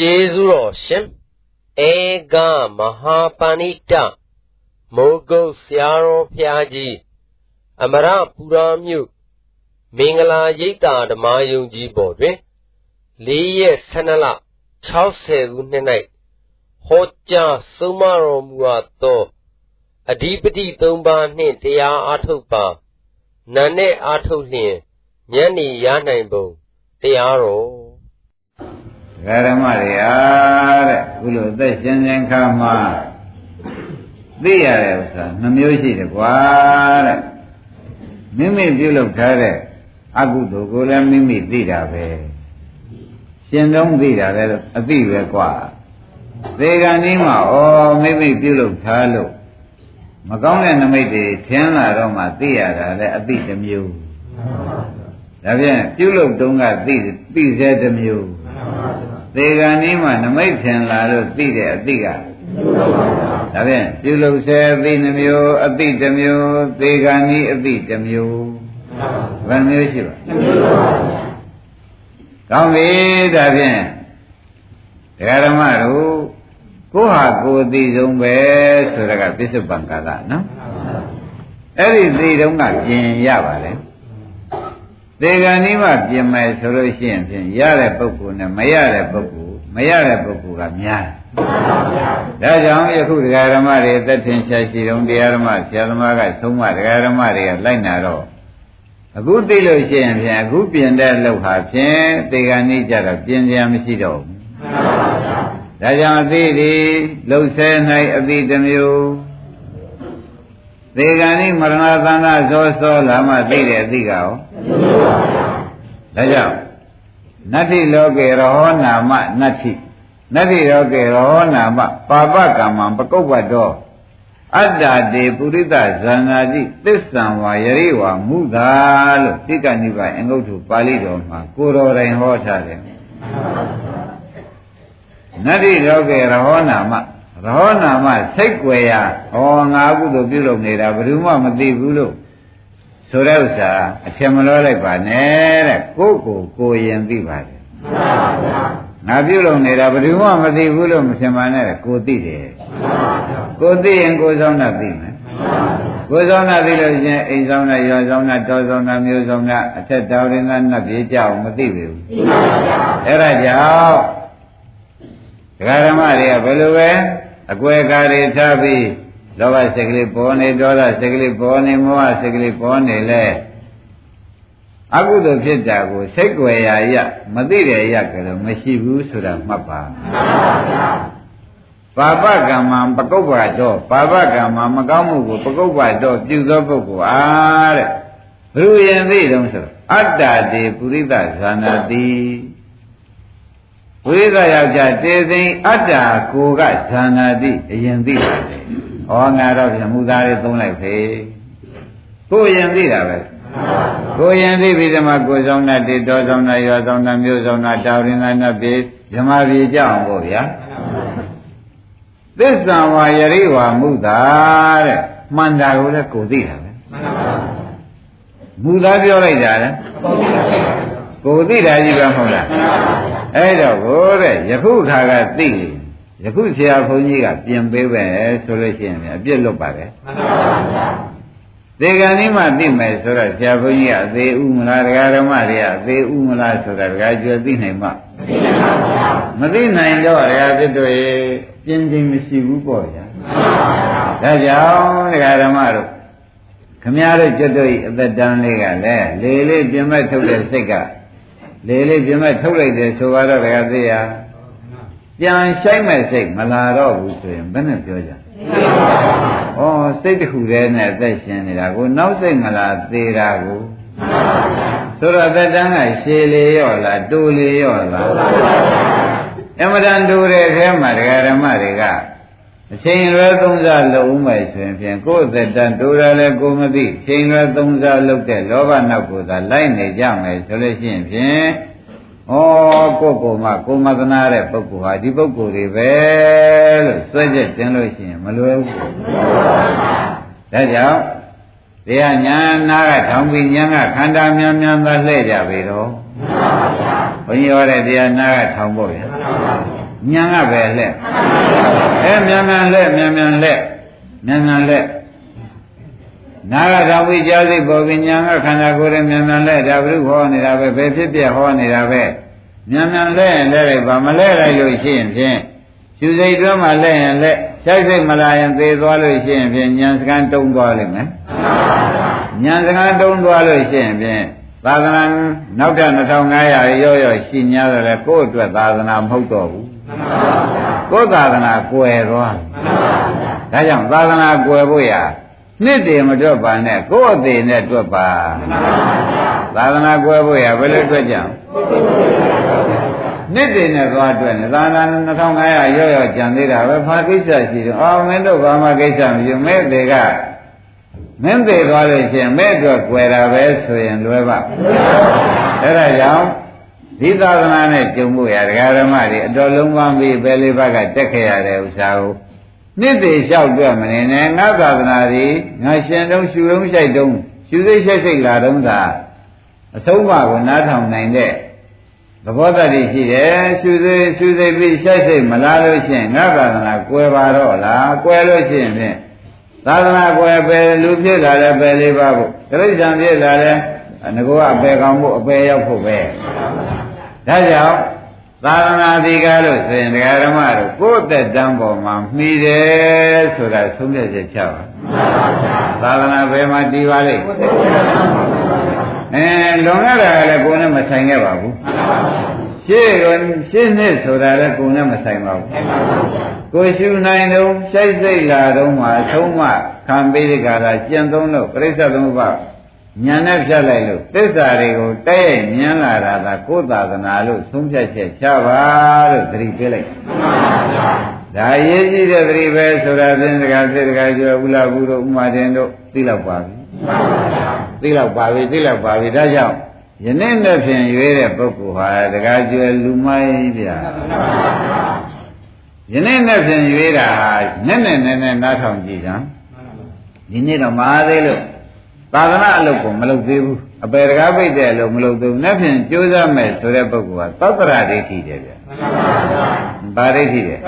ကျေးဇူးတော်ရှင်ဧကမဟာပဏိတမိုးကုတ်ဆရာတော်ဖျားကြီးအမရပူရာမြို့မင်္ဂလာရိပ်သာဓမ္မယုံကြီးပေါ်တွင်၄ရက်12လ60ခုနှစ်၌ဟောကြားဆုံးမတော်မူအပ်သောအဓိပတိ၃ပါးနှင့်တရားအားထုတ်ပါနာနဲ့အားထုတ်လျင်ညနေရနိုင်ပုံတရားတော် ဓမ္မတွေအားတဲ့ခုလိုသက်ရှင်ရှင်ခါမှာသိရတဲ့ဥစ္စာနှမျိုးရှိတယ်ကွာတဲ့မိမိပြုလုပ်ထားတဲ့အကုသိုလ်ကိုလည်းမိမိသိတာပဲရှင်တုံးသိတာလည်းအသိပဲကွာသေကံဒီမှာဩမိမိပြုလုပ်ထားလို့မကောင်းတဲ့နမိတ်တွေထင်းလာတော့မှသိရတာလည်းအသိတစ်မျိုးဒါဖြင့်ပြုလုပ်တုံးကသိသိစေတစ်မျိုး သေကံဤမှာနမိတ်ထင်လာလို့သိတဲ့အသိကဒါဖြင့်ပြုလုပ်စေအသိနှမျိုးအသိတစ်မျိုးသေကံဤအသိတစ်မျိုးဘယ်မျိုးရှိပါကောင်းပြီဒါဖြင့်ဒကာဓမ္မတို့ကိုဟာကိုသိဆုံးပဲဆိုတာကပစ္စုပန်ကာလနော်အဲ့ဒီသိတုံးကပြင်ရပါလေ သေကံဤမှပြင်မယ်ဆိုလို့ရှိရင်ဖြင့်ရတဲ့ပုဂ္ဂိုလ်နဲ့မရတဲ့ပုဂ္ဂိုလ်မရတဲ့ပုဂ္ဂိုလ်ကများတယ်ဒါကြောင့်ယခုတရားဓမ္မတွေသက်ထင်ရှားရှိတုံးတရားဓမ္မဆရာသမားကသုံးမတရားဓမ္မတွေကလိုက်နာတော့အခုသိလို့ရှိရင်ဖြင့်အခုပြင်တဲ့လောက်ဟာဖြင့်သေကံဤကြတော့ပြင်စရာမရှိတော့ဘူးဒါကြောင့်အသိဒီလှုပ်ဆဲ၌အသိတစ်မျိုး သေကံဤမရဏသန္တာဇောစောလာမှသိတဲ့အသိကရောဒါကြောင့်နတ္တိလောကေရောနာမနတ္တိနတ္တိလောကေရောနာမပါပကမ္မပကုပ္ပတောအတ္တတေပုရိသဇာနာတိသစ္ဆံဝါယရိဝါမုသာလို့တိကနိဗ္ဗာန်အင်္ဂုတ္တပါဠိတော်မှာကိုတော်တိုင်ဟောထားတယ်နတ္တိလောကေရောနာမ ရောနာမစိတ်ွယ်ရာဟောငါကုသိုလ်ပြုလုပ်နေတာဘယ်သူမှမသိဘူးလို့ဆိုတဲ့ဥစ္စာအထင်မလို့လိုက်ပါနဲ့တဲ့ကိုယ့်ကိုကိုယ်ရင်သိပါတယ်ငါပြုလုပ်နေတာဘယ်သူမှမသိဘူးလို့မထင်ပါနဲ့ကိုသိတယ်ကိုသိရင်ကိုဆောင်တာသိမယ်ကိုဆောင်တာသိလို့ချင်းအိမ်ဆောင်တာရွာဆောင်တာတောဆောင်တာမျိုးဆောင်တာအထက်တော်ရင်ကနတ်ပြေကြအောင်မသိဘူးအဲ့ဒါကြောင့်ဒကာဓမ္မတွေကဘယ်လိုပဲ အကွယ်ကာတွေထားပြီးလောဘစိတ်ကလေးပေါ်နေဒေါသစိတ်ကလေးပေါ်နေမောဟစိတ်ကလေးပေါ်နေလဲအကုသိုလ်ဖြစ်တာကိုစိတ်ွယ်ရာရမသိတဲ့အရာကလေးမရှိဘူးဆိုတာမှတ်ပါပါပကမ္မပကုပ္ပါတော့ပါပကမ္မမကောင်းမှုကိုပကုပ္ပါတော့ပြုသောပုဂ္ဂိုလ်အားတဲ့ဘုရင်သိတုံးဆိုအတ္တတေပုရိသဇာနာတိ ဝိသယောက်ျားတေသိင်အတ္တကိုကဇာနာတိအရင်သိတယ်ဩငါတော့ပြမှုသားလေးသုံးလိုက်ဖေကိုရင်သိတာပဲကိုရင်သိပြီးဓမ္မကိုဆောင်တဲ့တေတော်ဆောင်တဲ့ရွာဆောင်တဲ့မြို့ဆောင်တဲ့တာဝရင်ကနတ်ပြေဓမ္မပြေကြအောင်ပေါ့ဗျာသစ္စာဝါယရိဝါမုသာတဲ့မှန်တာကိုလည်းကိုသိတာပဲမူသားပြောလိုက်တာလေကိုသိတာ ကြီးပဲမဟုတ်လားအဲ့တော့ကိုတဲ့ယခုခါကသိလေယခုဆရာဘုန်းကြီးကပြင်ပေးပဲဆိုလို့ရှိရင်အပြစ်လွတ်ပါတယ်မှန်ပါဗျာသေကံนี้မှသိမယ်ဆိုတော့ဆရာဘုန်းကြီးကအသေးဥမလားဒကာဓမ္မတွေကအသေးဥမလားဆိုတာဒကာကျွယ်သိနိုင်မှမသိနိုင်တော့ဒကာဖြစ်တို့ရေပြင်းချင်းမရှိဘူးပေါ့ဗျာဒါကြောင့်ဒကာဓမ္မတို့ခမည်းတော်ကျွတ်တို့ဤအသက်တန်းလေးကလည်းလေလေးပြင်မဲ့ထုတ်တဲ့စိတ်က လေလေးပြင်မဲ့ထုတ်လိုက်တယ်ဆိုတော့ဒကာသိရပြန်ဆိုင်မဲ့စိတ်မလာတော့ဘူးဆိုရင်ဘယ်နဲ့ပြောကြဩစိတ်တစ်ခုတည်းနဲ့အသက်ရှင်နေတာကိုနောက်စိတ်မလာသေးတာကိုဆိုတော့သက်တမ်းကရှည်လေရော့လားတူလေရော့လားအမတန်တူတဲ့အဲမှာဒကာဓမ္မတွေက အချိန်ရွယ်သုံးစားလုံးမယ်ဆိုရင်ဖြင့်ကိုယ်သက်တမ်းတူတယ်လည်းကိုမသိချိန်ရွယ်သုံးစားလုပ်တဲ့လောဘနောက်ကိုသာလိုက်နေကြမယ်ဆိုလို့ရှိရင်ဖြင့်ဩကိုယ်ကိုယ်မှကိုမသနာတဲ့ပုဂ္ဂိုလ်ဟာဒီပုဂ္ဂိုလ်တွေပဲလို့စွဲချက်တင်လို့ရှိရင်မလွယ်ဘူးဒါကြောင့်တရားညာနာကထောင်ပြီးညာကခန္ဓာများများသာလှည့်ကြပြီတော့ဘုန်းကြီးဟောတဲ့တရားနာကထောင်ဖို့ရ ညာကပဲလက်အဲမြန်မြန်လက်မြန်မြန်လက်မြန်မြန်လက်နာဂဓမ္မိကြားစိတ်ပေါ်ပြီးညာကခန္ဓာကိုယ်ရဲ့မြန်မြန်လက်ဒါဘုရုဟောနေတာပဲဘယ်ဖြစ်ပြဟောနေတာပဲမြန်မြန်လက်ရင်လက်လိုက်ပါမလဲလိုက်လို့ရှိရင်ဖြင့်ရှုစိတ်တွင်းမှာလက်ရင်လက်ခြိုက်စိတ်မလာရင်သေသွားလို့ရှိရင်ဖြင့်ဉာဏ်စကံတုံးသွားလိမ့်မယ်ဉာဏ်စကံတုံးသွားလို့ရှိရင်ဖြင့်သာသနာနောက်ထပ်2500ရောရောရှိ냐တယ်လေကိုယ့်အတွက်သာသနာမဟုတ်တော့ဘူး ကိုယ်သာသနာကွယ်သွားဒါကြောင့်သာသနာကွယ်ဖို့ရနှစ်တည်မတွက်ပါနဲ့ကိုယ့်အသေးနဲ့တွက်ပါသာသနာကွယ်ဖို့ရဘယ်လိုတွက်ကြအောင်နှစ်တည်နဲ့သွားတွက်နေသာသနာ2500ရောရောကြံသေးတာပဲဖာကိစ္စရှိတယ်အော်မင်းတို့ဘာမှကိစ္စမရှိဘူးမဲ့တွေကမင်းသေးသွားလို့ရှိရင်မဲ့အတွက်ကွယ်တာပဲဆိုရင်လွယ်ပါအဲ့ဒါကြောင့် ဒီသာသနာနဲ့ကြုံမှုရဒကာဓမ္မတွေအတော်လုံးပန်းပြီးပဲလေးဘက်ကတက်ခဲ့ရတဲ့ဥစ္စာကိုနှစ်သေးလျှောက်တွေ့မနေနဲ့ငါသာသနာတွေငါရှင်တုံးရှူတုံးရှိုက်တုံးရှူစိတ်ရှိုက်စိတ်လာတုံးသာအဆုံးမကိုနားထောင်နိုင်တဲ့သဘောတည်းရှိတယ်ရှူစိတ်ရှူစိတ်ပြီးရှိုက်စိတ်မလာလို့ရှိရင်ငါသာသနာကွယ်ပါတော့လားကွယ်လို့ရှိရင်ဖြင့်သာသနာကွယ်ပဲလူဖြစ်လာတယ်ပဲလေးပါဖို့တိရစ္ဆာန်ဖြစ်လာတယ်ငကောအပေကောင်းဖို့အပေရောက်ဖို့ပဲ ဒါကြောင့်သာသနာတိကားလို့ဆိုရင်ဒကာဓမ္မတို့ကိုယ့်တက်တန်းပေါ်မှာမှီတယ်ဆိုတာသုံးဖြတ်ချက်ချပါသာသနာဘယ်မှာတည်ပါလိမ့်အဲလွန်ခဲ့တာကလည်းကိုယ်နဲ့မဆိုင်ခဲ့ပါဘူးရှေ့ကရှင်းနှစ်ဆိုတာလည်းကိုယ်နဲ့မဆိုင်ပါဘူးကိုရှုနိုင်တော့ရှိုက်စိတ်လာတော့မှသုံးမှခံပေးတဲ့ကာလကျင့်သုံးလို့ပြိဿသမုပ္ပါ ညာနဲ့ဖြတ်လိုက်လို့သစ္စာတွေကိုတဲ့ရိုက်မြင်လာတာကကိုယ်သာသနာလို့သုံးဖြတ်ချက်ချပါလို့သတိပေးလိုက်ဒါရေးကြည့်တဲ့သတိပဲဆိုတာသင်္စကာစေတကာကျော်ဥလာဘူးတို့ဥမာတင်တို့သိလောက်ပါပြီသိလောက်ပါပြီသိလောက်ပါပြီဒါကြောင့်ယနေ့နဲ့ဖြင့်ရွေးတဲ့ပုဂ္ဂိုလ်ဟာတကားကျွယ်လူမိုင်းဗျာယနေ့နဲ့ဖြင့်ရွေးတာဟာနဲ့နဲ့နဲ့နဲ့နားထောင်ကြည့်ကြဒီနေ့တော့မအားသေးလို့ သာသနာအလုပ်ကိုမလုပ်သေးဘူးအပေတကားပိတ်တဲ့အလုပ်မလုပ်သေးဘူးနဲ့ဖြင့်ကြိုးစားမယ်ဆိုတဲ့ပုဂ္ဂိုလ်ကသောတရဒိဋ္ဌိတယ်ဗျာဘာဒိဋ္ဌိတယ်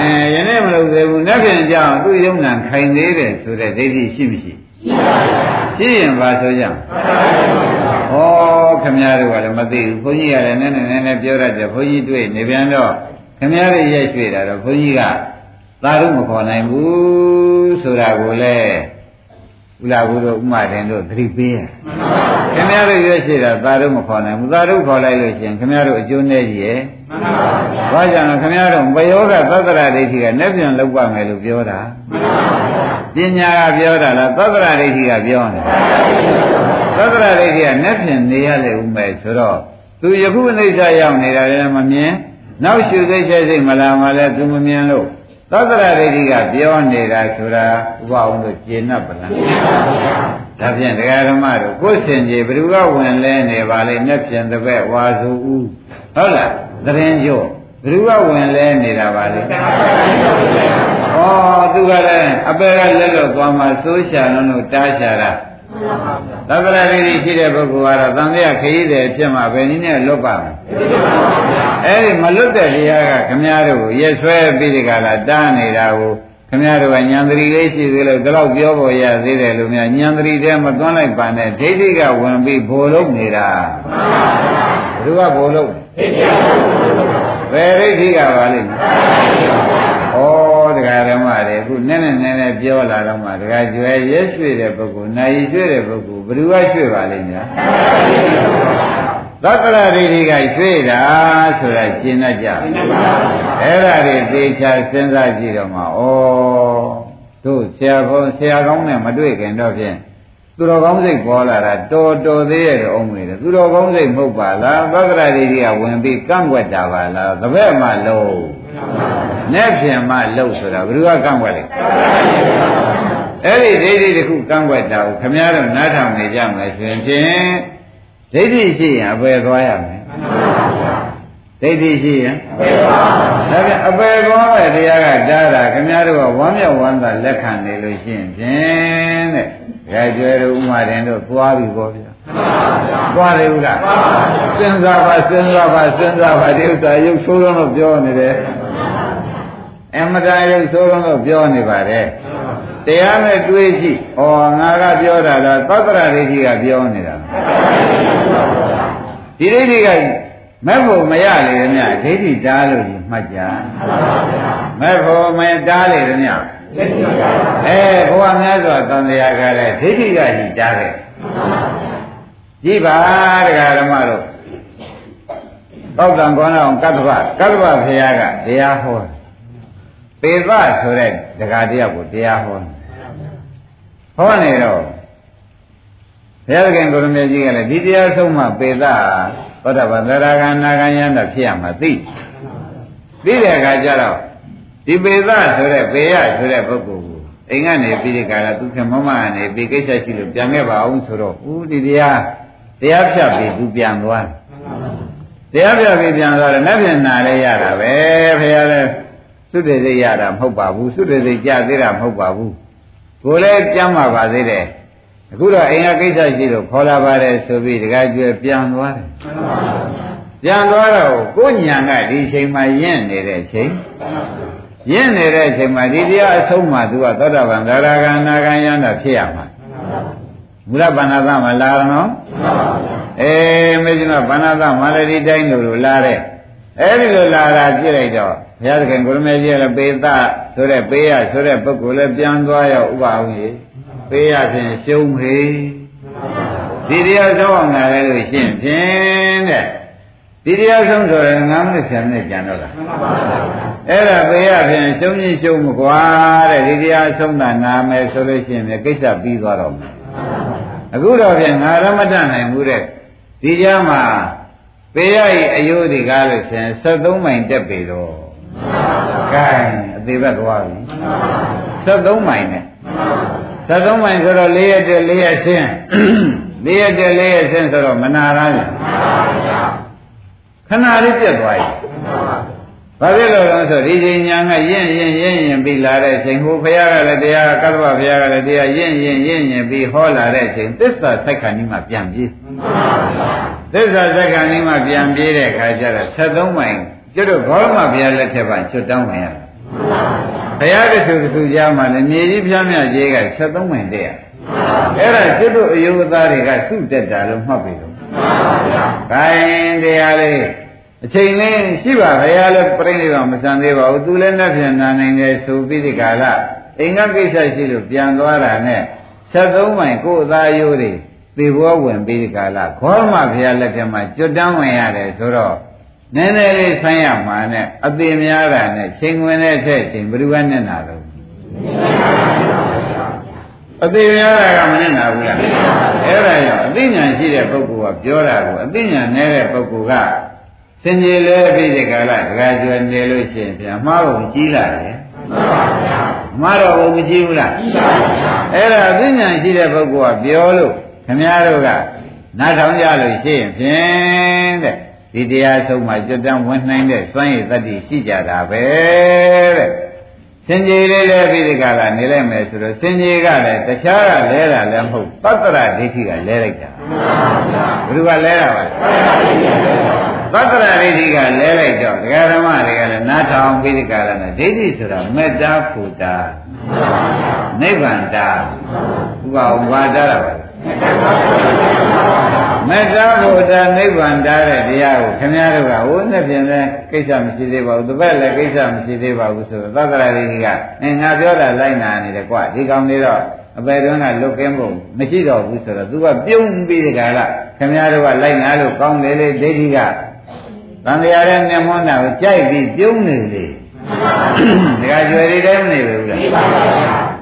အဲယနေ့မလုပ်သေးဘူးနဲ့ဖြင့်ကြောင်းသူ့ယုံနာခိုင်သေးတယ်ဆိုတဲ့ဒိဋ္ဌိရှိမရှိရှိရင်ပါဆိုကြဩခမည်းတော်ကလည်းမသိဘူးဘုန်းကြီးကလည်းနည်းနည်းနည်းနည်းပြောရတယ်ဘုန်းကြီးတွေ့နေပြန်တော့ခမည်းတော်ရိုက်ရွှေ့တာတော့ဘုန်းကြီးကသာရုမခေါ်နိုင်ဘူးဆိုတာကိုလည်း ဥလာဘူးတို့ဥမာတင်တို့သတိပေးရခင်ဗျားတို့ရွေးရှိတာသာရုမခေါ်နိုင်ဘူးသာရုခေါ်လိုက်လို့ရှိရင်ခင်ဗျားတို့အကျိုးနဲ့ကြီးရဲ့ဘာကြောင့်လဲခင်ဗျားတို့ဘယောကသတ္တရာဒိဋ္ဌိကနဲ့ပြန်လောက်ပါမယ်လို့ပြောတာပညာကပြောတာလားသတ္တရာဒိဋ္ဌိကပြောနေတာသတ္တရာဒိဋ္ဌိကနဲ့ပြန်နေရလေဦးမယ်ဆိုတော့သူယခုအိဋ္ဌရောက်နေတာလည်းမမြင်နောက်ရှုစိတ်ချက်စိတ်မလာမှလည်းသူမမြင်လို့ သစ္စာဒိဋ္ဌိကပြောနေတာဆိုတာဥပအောင်တို့ကျေနပ်ပလားဒါဖြင့်တရားဓမ္မတို့ကိုယ်စင်ကြီးဘယ်သူကဝင်လဲနေပါလေမျက်ပြင်တစ်ဘက်ဝါစုဦးဟုတ်လားသတင်းကြော့ဘယ်သူကဝင်လဲနေတာပါလေဩသူကလည်းအပေကလက်တော့သွားမှသိုးရှာလုံးတို့တားရှာတာ သဗ္ဗရာဂိရှိတဲ့ပုဂ္ဂိုလ်ကတော့သံဃာခရီးတယ်ဖြစ်မှဘယ်နည်းနဲ့လွတ်ပါ့မလဲအဲ့ဒီမလွတ်တဲ့တရားကခမည်းတော်ကိုရက်ဆွဲပြီးဒီကလာတားနေတာကိုခမည်းတော်ကဉာဏ်တရီလေးရှိသေးလို့ဒီလောက်ပြောပေါ်ရသေးတယ်လို့များဉာဏ်တရီတည်းမသွန်းလိုက်ပါနဲ့ဒိဋ္ဌိကဝင်ပြီးဘိုလ်လုံးနေတာဘယ်သူကဘိုလ်လုံးဘယ်ဒိဋ္ဌိကပါလိမ့်ဩတရား ဓမ္မတွေအခုနည်းနည်းနည်းနည်းပြောလာတော့မှတရားကျွဲရက်ရွှေ့တဲ့ပုဂ္ဂိုလ်၊နိုင်ရွှေ့တဲ့ပုဂ္ဂိုလ်ဘယ်သူကရွှေ့ပါလိမ့်များသက္ကရာဒိဋ္ဌိကရွှေ့တာဆိုတာရှင်းတတ်ကြအဲ့ဒါတွေသေချာစဉ်းစားကြည့်တော့မှဩတို့ဆရာဘုန်းဆရာကောင်းနဲ့မတွေ့ခင်တော့ဖြင့်သူတော်ကောင်းစိတ်ပေါ်လာတာတော်တော်သေးရဲ့အောင်မေတယ်သူတော်ကောင်းစိတ်မဟုတ်ပါလားသက္ကရာဒိဋ္ဌိကဝင်ပြီးကန့်ွက်တာပါလားတပည့်မှလုံး နဲ့ဖြင့်မှလှုပ်ဆိုတာဘယ်သူကကန့်ွက်လဲအဲ့ဒီဒိဋ္ဌိတစ်ခုကန့်ွက်တာကိုခမည်းတော်နားထောင်နေကြမယ်ဆိုရင်ဖြင့်ဒိဋ္ဌိရှိရင်အပယ်သွားရမယ်ဒိဋ္ဌိရှိရင်ဒါပြန်အပယ်သွားတဲ့တရားကတားတာခမည်းတော်ကဝမ်းမြောက်ဝမ်းသာလက်ခံနေလို့ရှိရင်ဖြင့်တဲ့ဒါကျွဲတို့ဥမာတင်တို့သွားပြီပေါ့ဗျာသွားတယ်ဟုတ်လားစဉ်းစားပါစဉ်းစားပါစဉ်းစားပါဒီဥစ္စာရုပ်ဆိုးလုံးလို့ပြောနေတယ် အမတန်ရုပ်ဆိုးလုံးလို့ပြောနေပါတယ်တရားနဲ့တွေးကြည့်ဩငါကပြောတာလားသတ္တရဒိဋ္ဌိကပြောနေတာဒီဒိဋ္ဌိကမဲ့ဖို့မရလေမြတ်ဒိဋ္ဌိတားလို့မှတ်ကြမဲ့ဖို့မတားလေမြတ်အဲဘုရားများစွာသံဃာကလည်းဒိဋ္ဌိကကြီးတားတယ်ကြည့်ပါတရားဓမ္မတို့သောက်တံကောင်းအောင်ကတ္တဗကတ္တဗဖရာကတရားဟော ပေသဆိုတဲ့ဒကာတယောက်ကိုတရားဟောဟောနေတော့ဘုရားခင်ကိုရမေကြီးကလည်းဒီတရားဆုံးမှပေသသောတာပန်သရဂန္နာဂယန္တဖြစ်ရမှာသိသိတဲ့အခါကျတော့ဒီပေသဆိုတဲ့ပေရဆိုတဲ့ပုဂ္ဂိုလ်ကိုအိမ်ကနေပြီးဒီကလာသူခင်မမကနေပြီးကိစ္စရှိလို့ပြန်ခဲ့ပါအောင်ဆိုတော့ဦးဒီတရားတရားဖြတ်ပြီးသူပြန်သွားတရားဖြတ်ပြီးပြန်သွားတယ်လက်ပြန်နာလဲရတာပဲဖခင်လည်း သုတေသိရတာမဟုတ်ပါဘူးသုတေသိကြသေးတာမဟုတ်ပါဘူးကိုယ်လည်းကြမ်းပါပါသေးတယ်အခုတော့အိမ်ကကိစ္စရှိလို့ခေါ်လာပါတယ်ဆိုပြီးတခါကျွဲပြန်သွားတယ်ပြန်သွားတော့ကိုညာကဒီချိန်မှယင့်နေတဲ့အချိန်ယင့်နေတဲ့အချိန်မှာဒီတရားအဆုံးမှသူကသောတာပန်သရဂံနာဂံယန္တာဖြစ်ရမှာမူလဗန္နသမလာတော့အေးမေဇိမဗန္နသမလည်းဒီတိုင်းလိုလာတဲ့အဲဒီလိုလာတာကြည့်လိုက်တော့ ဘုရားသခင်ကိုရမေကြီးလည်းပေသဆိုတဲ့ပေးရဆိုတဲ့ပုဂ္ဂိုလ်လည်းပြန်သွားရောက်ဥပအောင်ကြီးပေးရဖြင့်ရှုံးခေဒီတရားဆုံးအောင်လာလဲလို့ရှင်းဖြင့်တဲ့ဒီတရားဆုံးဆိုရင်9မိနစ်10မိနစ်ကြံတော့လားအဲ့ဒါပေးရဖြင့်ရှုံးကြီးရှုံးမကွာတဲ့ဒီတရားဆုံးတာနာမယ်ဆိုလို့ရှိရင်ကိစ္စပြီးသွားတော့မယ်အခုတော့ဖြင့်ငါရမတတ်နိုင်ဘူးတဲ့ဒီကြားမှာပေရဤအယုဒိကားလို့ရှင်73မိုင်တက်ပြီတော့ ကဲအသေးဘက်သွားပြီ73မိုင်နဲ့73မိုင်ဆိုတော့၄ရက်တက်၄ရက်ဆင်း၄ရက်တက်၄ရက်ဆင်းဆိုတော့မနာရဘူးခဏလေးပြတ်သွားပြီဘာဖြစ်လို့လဲဆိုဒီချိန်ညာကယင့်ယင့်ယင့်ယင့်ပြီးလာတဲ့ချိန်ဟိုဘုရားကလည်းတရားကတ္တဗဘုရားကလည်းတရားယင့်ယင့်ယင့်ယင့်ပြီးဟောလာတဲ့ချိန်သစ္စာစိုက်ခဏီမှပြန်ပြေးသစ္စာစိုက်ခဏီမှပြန်ပြေးတဲ့အခါကျတော့73မိုင် ကျွတ်တို့ဘောရမဘုရားလက်ထက်ပါချွတ်တောင်းဝင်ရဘုရားတဆူတဆူကြားမှာလည်းမြေကြီးပြားမြကြီးက73မိုင်တည်းရအဲ့ဒါကျွတ်တို့အယုဝသားတွေကစုတက်တာလို့မှတ်ပြီလို့ခိုင်းတရားလေးအချိန်လေးရှိပါဘုရားလည်းပြိဋိဘမဆန်သေးပါဘူးသူလည်းလက်ပြန်နာနိုင်တယ်ဆိုပြီးဒီကာလအိမ်ကကိစ္စရှိလို့ပြန်သွားတာနဲ့73မိုင်ကိုယ်အသားရိုးတွေသေဘောဝင်ပြီးဒီကာလခေါ်မှဘုရားလက်ထက်မှာကျွတ်တန်းဝင်ရတယ်ဆိုတော့ နည်းနည်းလေးဆိုင်းရမှာနဲ့အသေးများတာနဲ့ချိန်ဝင်တဲ့ထက်ချိန်ဘယ်သူကနဲ့နာတော့အသေးများတာကမနဲ့နာဘူးလားအဲ့ဒါကြောင့်အသိဉာဏ်ရှိတဲ့ပုဂ္ဂိုလ်ကပြောတာကိုအသိဉာဏ်နည်းတဲ့ပုဂ္ဂိုလ်ကစင်ကြီးလဲပြီးဒီကလာဒကာကျွယ်နေလို့ရှိရင်ပြန်မှားဖို့ကြီးလာတယ်မှန်ပါဗျာမှားတော့ဘုံမကြီးဘူးလားကြီးပါဗျာအဲ့ဒါအသိဉာဏ်ရှိတဲ့ပုဂ္ဂိုလ်ကပြောလို့ခင်ဗျားတို့ကနားထောင်ကြလို့ရှိရင်ဖြင့်တဲ့ ဒီတရားဆုံးမှကျွတ်တန်းဝင်နိုင်တဲ့စွမ်းရည်တတ္တိရှိကြတာပဲတဲ့စင်ကြီးလေးလည်းပြီးဒီကလာနေလိုက်မယ်ဆိုတော့စင်ကြီးကလည်းတခြားကလဲတာလည်းမဟုတ်ပတ္တရဒိဋ္ဌိကလဲလိုက်တာဘယ်သူကလဲတာပါသတ္တရဒိဋ္ဌိကလဲလိုက်တော့ဒကာဓမ္မတွေကလည်းနားထောင်ပြီးဒီကလာနဲ့ဒိဋ္ဌိဆိုတာမေတ္တာဖူတာနိဗ္ဗာန်တာဥပဝါဒတာပါ မေတ္တာဘုဒ္ဓနိဗ္ဗာန်တားတဲ့တရားကိုခင်ဗျားတို့ကဟိုနဲ့ပြင်လဲကိစ္စမရှိသေးပါဘူးတပည့်လည်းကိစ္စမရှိသေးပါဘူးဆိုတော့သတ္တရာလေးကြီးကအင်းငါပြောတာလိုက်နာနေတယ်ကွဒီကောင်လေးတော့အပေတွန်းကလွတ်ကင်းဖို့မရှိတော့ဘူးဆိုတော့သူကပြုံးပြီးဒီကလာခင်ဗျားတို့ကလိုက်နာလို့ကောင်းတယ်လေဒိဋ္ဌိကသံဃာရဲ့မျက်မှောတာကိုကြိုက်ပြီးပြုံးနေလေဒီကကျွယ်တွေတိုင်းမနေဘူးလား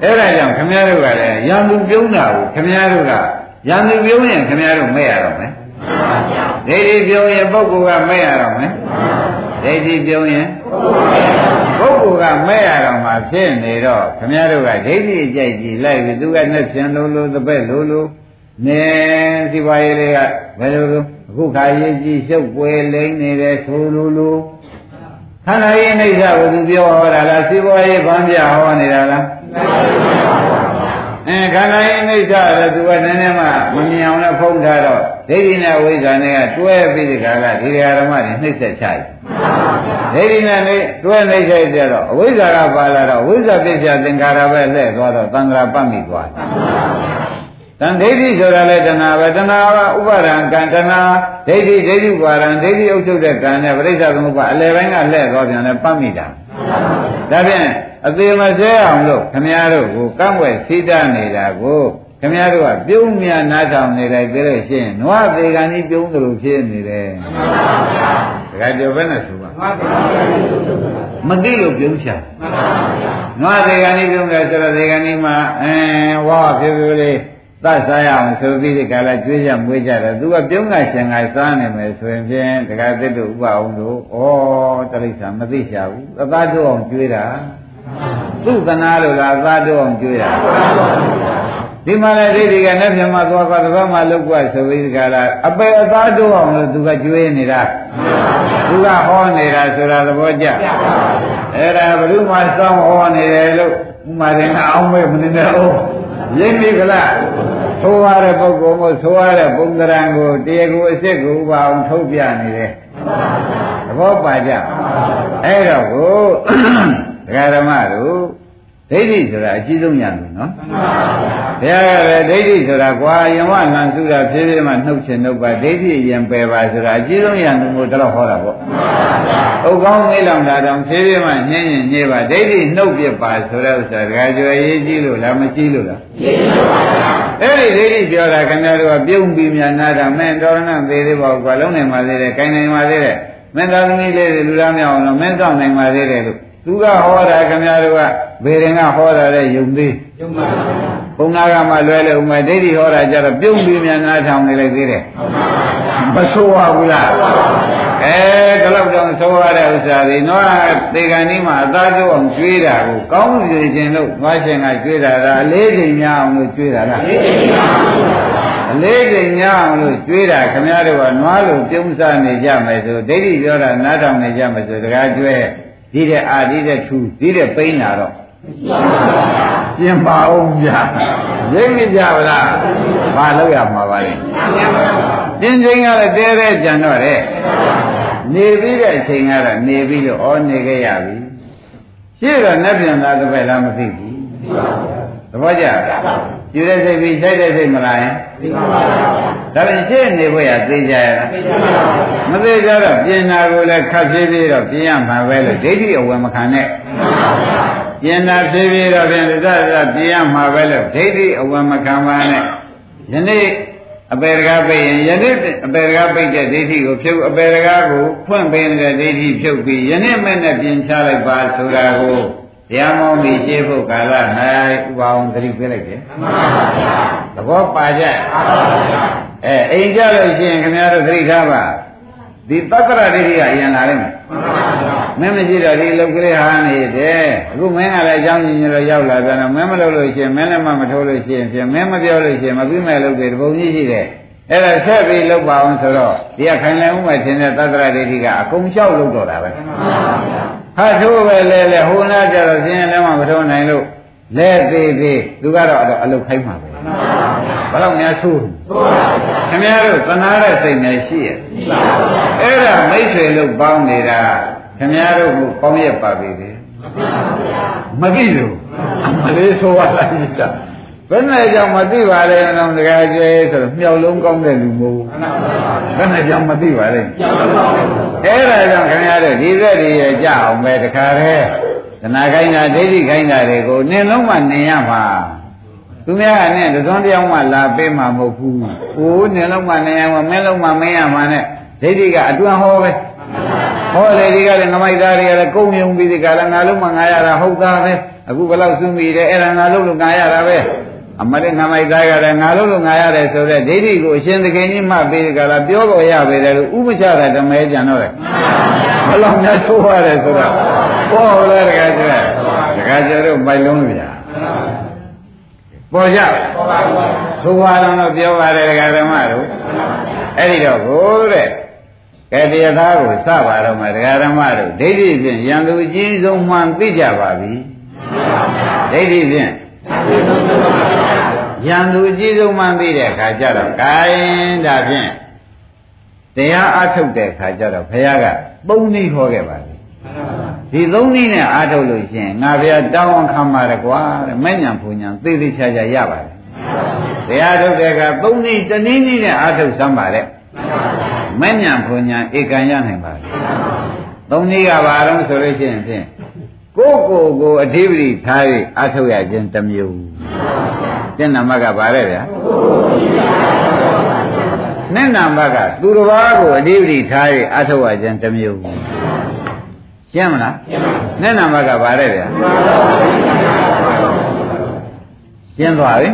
အဲ့ဒါကြောင့်ခင်ဗျားတို့ကလည်းရံသူပြုံးတာကိုခင်ဗျားတို့က ရံသူပြုံးရင်ခင်ဗျားတို့မဲ့ရတော့မယ်ဒိဋ္ဌိပြုံးရင်ပုဂ္ဂိုလ်ကမဲ့ရတော့မယ်ဒိဋ္ဌိပြုံးရင်ပုဂ္ဂိုလ်ကမဲ့ရတော့မှဖြစ်နေတော့ခင်ဗျားတို့ကဒိဋ္ဌိအကြိုက်ကြည့်လိုက်ပြီးသူကနဲ့ပြန်လို့လို့တပည့်လို့လို့နေစီပါရေးလေးကဘယ်လိုလို့အခုခါရေးကြည့်ရှုပ်ပွဲလိမ့်နေတယ်ဆိုလို့လို့ခန္ဓာရေးအိဋ္ဌကိုသူပြောဟောတာလားစီပွားရေးဗန်းပြဟောနေတာလားဟ အဲခန္ဓာရင်အိဋ္ဌလည်းသူကနည်းနည်းမှမမြင်အောင်လည်းဖုံးထားတော့ဒိဋ္ဌိနဲ့ဝိဇ္ဇာနဲ့ကတွဲပြီးဒီကကဒီဓမ္မတွေနှိမ့်ဆက်ချတယ်ဒိဋ္ဌိနဲ့နေတွဲနှိမ့်ဆက်ကြတော့အဝိဇ္ဇာကပါလာတော့ဝိဇ္ဇာပစ္စယသင်္ခါရပဲလှည့်သွားတော့သံဃာပတ်မိသွားတယ်တန်ဒိဋ္ဌိဆိုတာလေတဏှာပဲတဏှာကဥပါဒံကံတဏှာဒိဋ္ဌိဒိဋ္ဌိပါဒံဒိဋ္ဌိအုပ်ချုပ်တဲ့ကံနဲ့ပရိစ္ဆေသမုပ္ပါအလယ်ပိုင်းကလှည့်သွားပြန်လဲပတ်မိတာဒါဖြင့် အသေးမစဲအောင်လို့ခမည်းတော်ကိုကန့်ွယ်သိတတ်နေတာကိုခမည်းတော်ကပြုံးမြနားထောင်နေလိုက်ကြလို့ရှိရင်နွားသေးကံကြီးပြုံးသလိုဖြစ်နေတယ်တခါကြောပဲနဲ့ဆိုပါမသိလို့ပြုံးချနွားသေးကံကြီးပြုံးတယ်ဆိုတော့သေးကံကြီးမှာအဲဝါဖြစ်ဖြစ်လေးသတ်စားရအောင်ဆိုပြီးဒီကလာကျွေးကြမွေးကြတယ်သူကပြုံးကရှင်ကစားနေမယ်ဆိုရင်ဖြင့်တခါသစ်တို့ဥပအောင်တို့ဩတရိစ္ဆာမသိချဘူးအသားတို့အောင်ကျွေးတာ သူ့သနာလို့လားအသားတို့အောင်ကျွေးတာဒီမှာလည်းဒိဋ္ဌိကနဲ့ပြမသွားသွားတစ်ပတ်မှလုတ်ကွဆိုပြီးဒီကလာအပေအသားတို့အောင်လို့သူကကျွေးနေတာသူကဟောနေတာဆိုတာသဘောကျအဲ့ဒါဘုရုမှစောင်းဟောနေတယ်လို့ဥမာရင်အောင်မဲ့မနေနဲ့အောင်ရင်းပြီကလားသိုးရတဲ့ပုဂ္ဂိုလ်ကိုသိုးရတဲ့ပုံသဏ္ဍာန်ကိုတရားကိုအစ်စ်ကိုဥပအောင်ထုတ်ပြနေတယ်သဘောပါကြအဲ့တော့ကို ဒကာဓမ္မတို့ဒိဋ္ဌိဆိုတာအကြီးဆုံးညာလို့နော်ဘုရားကလည်းဒိဋ္ဌိဆိုတာကွာယမလန်စုတာဖြည်းဖြည်းမှနှုတ်ချင်နှုတ်ပါဒိဋ္ဌိရင်ပယ်ပါဆိုတာအကြီးဆုံးညာလို့ကိုတော့ဟောတာပေါ့ဥကောင်းမေးလောင်တာတောင်ဖြည်းဖြည်းမှညင်းရင်ညည်းပါဒိဋ္ဌိနှုတ်ပြပါဆိုတဲ့ဥစ္စာဒကာကျော်ရေးကြည့်လို့လားမကြည့်လို့လားကြည့်ပါပါအဲ့ဒီဒိဋ္ဌိပြောတာခင်ဗျားတို့ကပြုံးပြီးများနာတာမင်းတော်ရဏသေးသေးပါကွာလုံးနေပါသေးတယ်၊ကိုင်းနိုင်ပါသေးတယ်မင်းသားသမီးလေးတွေလူသားမြောက်အောင်လို့မင်းဆောင်နိုင်ပါသေးတယ်လို့ သူကဟောတာခင်ဗျားတို့ကဘေရင်ကဟောတာတဲ့ယုံသေးယုံပါဘုံနာကမှလွဲလို့ဥမဒိဋ္ဌိဟောတာကြတော့ပြုံးပြီးမြန်နာထောင်နေလိုက်သေးတယ်မဆိုးပါဘူးလားအဲဒါတော့တော့ဆိုးရတဲ့ဥစ္စာတွေနော်သေကံကြီးမှာအသားကျုပ်အောင်ကျွေးတာကိုကောင်းစီခြင်းလို့ငွားရှင်ကကျွေးတာဒါအလေးချိန်များအောင်လို့ကျွေးတာလားအလေးချိန်များအောင်အလေးချိန်များအောင်လို့ကျွေးတာခင်ဗျားတို့ကနွားလို့ပြုံးစားနေကြမယ်ဆိုဒိဋ္ဌိပြောတာနားထောင်နေကြမယ်ဆိုတကားကျွဲ ဒီတဲ့အာဒီတဲ့ထူဒီတဲ့ပိန်းလာတော့ပြင်ပါအောင်ဗျာရိပ်မကြပါလားဘာလို့ရမှာပါလဲပြင်းချိန်ကလည်းတဲတဲ့ကြံတော့တဲ့နေပြီးတဲ့အချိန်ကတော့နေပြီးတော့ဩနေခဲ့ရပြီရှင်းတော့နဲ့ပြန်လာတဲ့ပဲလားမသိဘူးသဘောကျ ယူတဲ့စိတ်ပြီးဆိုင်တဲ့စိတ်မလားရင်သိပါပါဒါပြန်ရှင်းနေဖို့ရသိကြရတာမသိကြတော့ပြင်နာကိုလည်းခတ်ဖြည်းဖြည်းတော့ပြင်ရမှာပဲလို့ဒိဋ္ဌိအဝယ်မခံနဲ့ပြင်နာဖြည်းဖြည်းတော့ပြန်သစ္စာပြင်ရမှာပဲလို့ဒိဋ္ဌိအဝယ်မခံပါနဲ့ယနေ့အပေရကပိတ်ရင်ယနေ့အပေရကပိတ်တဲ့ဒိဋ္ဌိကိုဖြုတ်အပေရကကိုဖွင့်ပေးတဲ့ဒိဋ္ဌိဖြုတ်ပြီးယနေ့မဲ့နဲ့ပြင်ချလိုက်ပါဆိုတာကို တရားမောင်းပြီးရှင်းဖို့ကာလ၌ဥပအောင်သတိပေးလိုက်တယ်မှန်ပါဗျာသဘောပါကြမှန်ပါဗျာအဲအိမ်ကြလို့ရှိရင်ခင်ဗျားတို့သတိထားပါဒီတက္ကရာဒိဋ္ဌိကအရင်လာလိမ့်မယ်မှန်ပါဗျာမင်းမရှိတော့ဒီလုတ်ကလေးဟာနေတယ်အခုမင်းကလည်းအကြောင်းကြီးကြီးလို့ရောက်လာပြန်တော့မင်းမလုပ်လို့ရှိရင်မင်းလည်းမမထိုးလို့ရှိရင်ဖြင့်မင်းမပြောလို့ရှိရင်မပြီးမဲ့လုပ်တယ်တပုံကြီးရှိတယ်အဲ့ဒါဆက်ပြီးလုပ်ပါအောင်ဆိုတော့ဒီကခိုင်လည်းဥမဲ့ထင်တဲ့သတ္တရဒိဋ္ဌိကအကုန်လျှောက်လုပ်တော့တာပဲမှန်ပါဗျာ ဟာထိုးပဲလဲလဲဟိုနာကြတော့ဆင်းရဲလည်းမထိုးနိုင်လို့လဲသေးသေးသူကတော့အဲ့တော့အလုတ်ခိုင်းမှာပဲဘယ်တော့များဆိုးခင်ဗျားတို့သနာတဲ့စိတ်နဲ့ရှိရဲ့အဲ့ဒါမိတ်ဆွေလို့ပေါင်းနေတာခင်ဗျားတို့ကပေါင်းရပါပြီလေမကြည့်လို့မလေးဆိုရလိုက်တာ ဘယ်နဲ့ကြောင့်မသိပါလဲတော့တကယ်ကျေဆိုတော့မြောက်လုံးကောင်းတဲ့လူမို့ဘယ်နဲ့ကြောင့်မသိပါလဲအဲ့ဒါကြောင့်ခင်ဗျားတို့ဒီသက်တွေရကြအောင်ပဲတခါတည်းသနာခိုင်းတာဒိဋ္ဌိခိုင်းတာတွေကိုနင်လုံးမှနင်ရမှာသူများကနဲ့သုံးတယောက်မှလာပေးမှာမဟုတ်ဘူး။အိုးနင်လုံးမှနင်ရမှာမင်းလုံးမှမင်းရမှာနဲ့ဒိဋ္ဌိကအတွန်းဟောပဲ။ဟောလေဒီကလည်းငမိုက်သားတွေကလည်းကုံယုံပြီးဒီကလည်းငါလုံးမှငါရတာဟုတ်သားပဲ။အခုဘယ်လောက်စွန့်ပြီးတယ်အဲ့ဒါငါလုံးလို့ငါရတာပဲ။ အမလေးငမိုက်သားကလည်းငါလုံးလို့ငါရတယ်ဆိုတော့ဒိဋ္ဌိကိုအရှင်သခင်ကြီးမှပေးဒီကလည်းပြောလို့ရပေတယ်လို့ဥပချတာဓမ္မဲကြံတော့တယ်။ဘယ်လောက်များသိုးရတယ်ဆိုတော့ဟောလေတကယ်ကျတကယ်ကျတော့မိုက်လုံးလို့ဗျာ။ပေါ်ကြပေါ်ပါဘူးသိုးပါတော့တော့ပြောပါတယ်ဒကာဓမ္မတို့အဲ့ဒီတော့ကိုတဲ့ကဲတရားသားကိုစပါတော့မှဒကာဓမ္မတို့ဒိဋ္ဌိဖြင့်ယံသူအကြီးဆုံးမှန်သိကြပါပြီဒိဋ္ဌိဖြင့် ရန်သူအကြီးဆုံးမှန်းသိတဲ့အခါကျတော့ဂိုင်းဒါဖြင့်တရားအထုတ်တဲ့အခါကျတော့ဘုရားကသုံးနည်းဟောခဲ့ပါလေဒီသုံးနည်းနဲ့အထုတ်လို့ရှိရင်ငါဘုရားတောင်းခံပါရကွာတဲ့မဲ့ညာဖူညာသိသိချာချာရပါတယ်တရားထုတ်တဲ့အခါသုံးနည်းတနည်းနည်းနဲ့အထုတ်စမ်းပါတဲ့မဲ့ညာဖူညာဧကံရနိုင်ပါလေသုံးနည်းကဘာလို့ဆိုလို့ရှိရင်ဖြင့် ကိုယ်ကိုယ်ကိုအဓိပတိထား၍အထုတ်ရခြင်းတစ်မျိုးကျင့်နာမကဘာလဲဗျာနဲ့နာမကသူတစ်ပါးကိုအဓိပတိထား၍အထုတ်ရခြင်းတစ်မျိုးရှင်းမလားနဲ့နာမကဘာလဲဗျာရှင်းသွားပြီ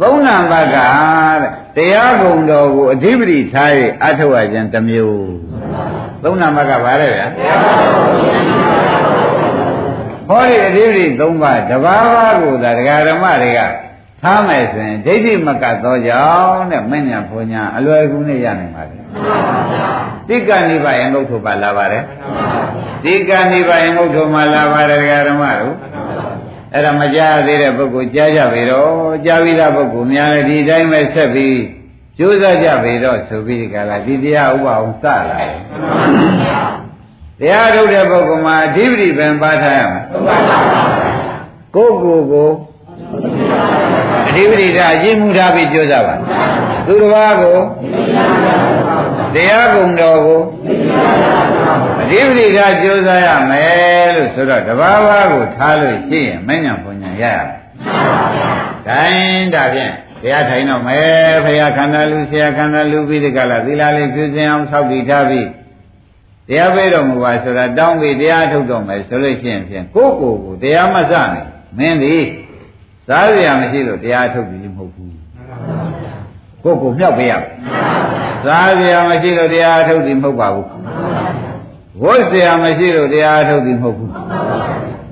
သုံးနာမကတဲ့တရားကုံတော်ကိုအဓိပတိထား၍အထုတ်ရခြင်းတစ်မျိုးသုံးနာမကဘာလဲဗျာ ဟောဒီအဓိပတိ၃ပါးတဘာဘာကိုသာဒကာဓမ္မတွေကထားမယ်ဆိုရင်ဒိဋ္ဌိမကတ်သောကြောင့်တဲ့မဉ္ဇဏ်ဘုံညာအလွယ်ကူနဲ့ရနိုင်ပါတယ်တိက္ကနိဗ္ဗာန်ငုတ်ထုပါလာပါတယ်တိက္ကနိဗ္ဗာန်ငုတ်ထုမှာလာပါတယ်ဒကာဓမ္မတို့အဲ့ဒါမကြားသေးတဲ့ပုဂ္ဂိုလ်ကြားကြပြီတော့ကြားပြီးသားပုဂ္ဂိုလ်များလည်းဒီတိုင်းပဲဆက်ပြီးကြိုးစားကြပြီတော့ဆိုပြီးဒီကလာဒီတရားဥပအောင်စလာတယ် တရားထုတ်တဲ့ပုဂ္ဂိုလ်မှာအဓိပတိပင်ပါထားရမယ်ကိုယ်ကိုယ်ကိုအဓိပတိဓာအကျဉ်းမှုထားပြီးကြိုးစားပါသူတစ်ပါးကိုတရားကုံတော်ကိုအဓိပတိဓာကြိုးစားရမယ်လို့ဆိုတော့တဘာဝကိုထားလို့ရှိရင်မညာပုံညာရရမယ်။တိုင်းဒါဖြင့်တရားထိုင်တော့မယ်ဖရာခန္ဓာလူဆရာခန္ဓာလူပြီးဒီကလာသီလလေးပြုစင်အောင်ဆောက်တည်ထားပြီး တရားပေးတော်မူပါဆိုတာတောင်းပြီးတရားထုတ်တော်မယ်ဆိုလို့ရှိရင်ဖြင့်ကိုယ့်ကိုယ်ကိုတရားမစနိုင်မင်းဒီစားစရာမရှိလို့တရားထုတ်ပြီးမဟုတ်ဘူးကိုယ့်ကိုယ်မြောက်ပေးရမယ်စားစရာမရှိလို့တရားထုတ်ပြီးမဟုတ်ပါဘူးဝတ်စရာမရှိလို့တရားထုတ်ပြီးမဟုတ်ဘူး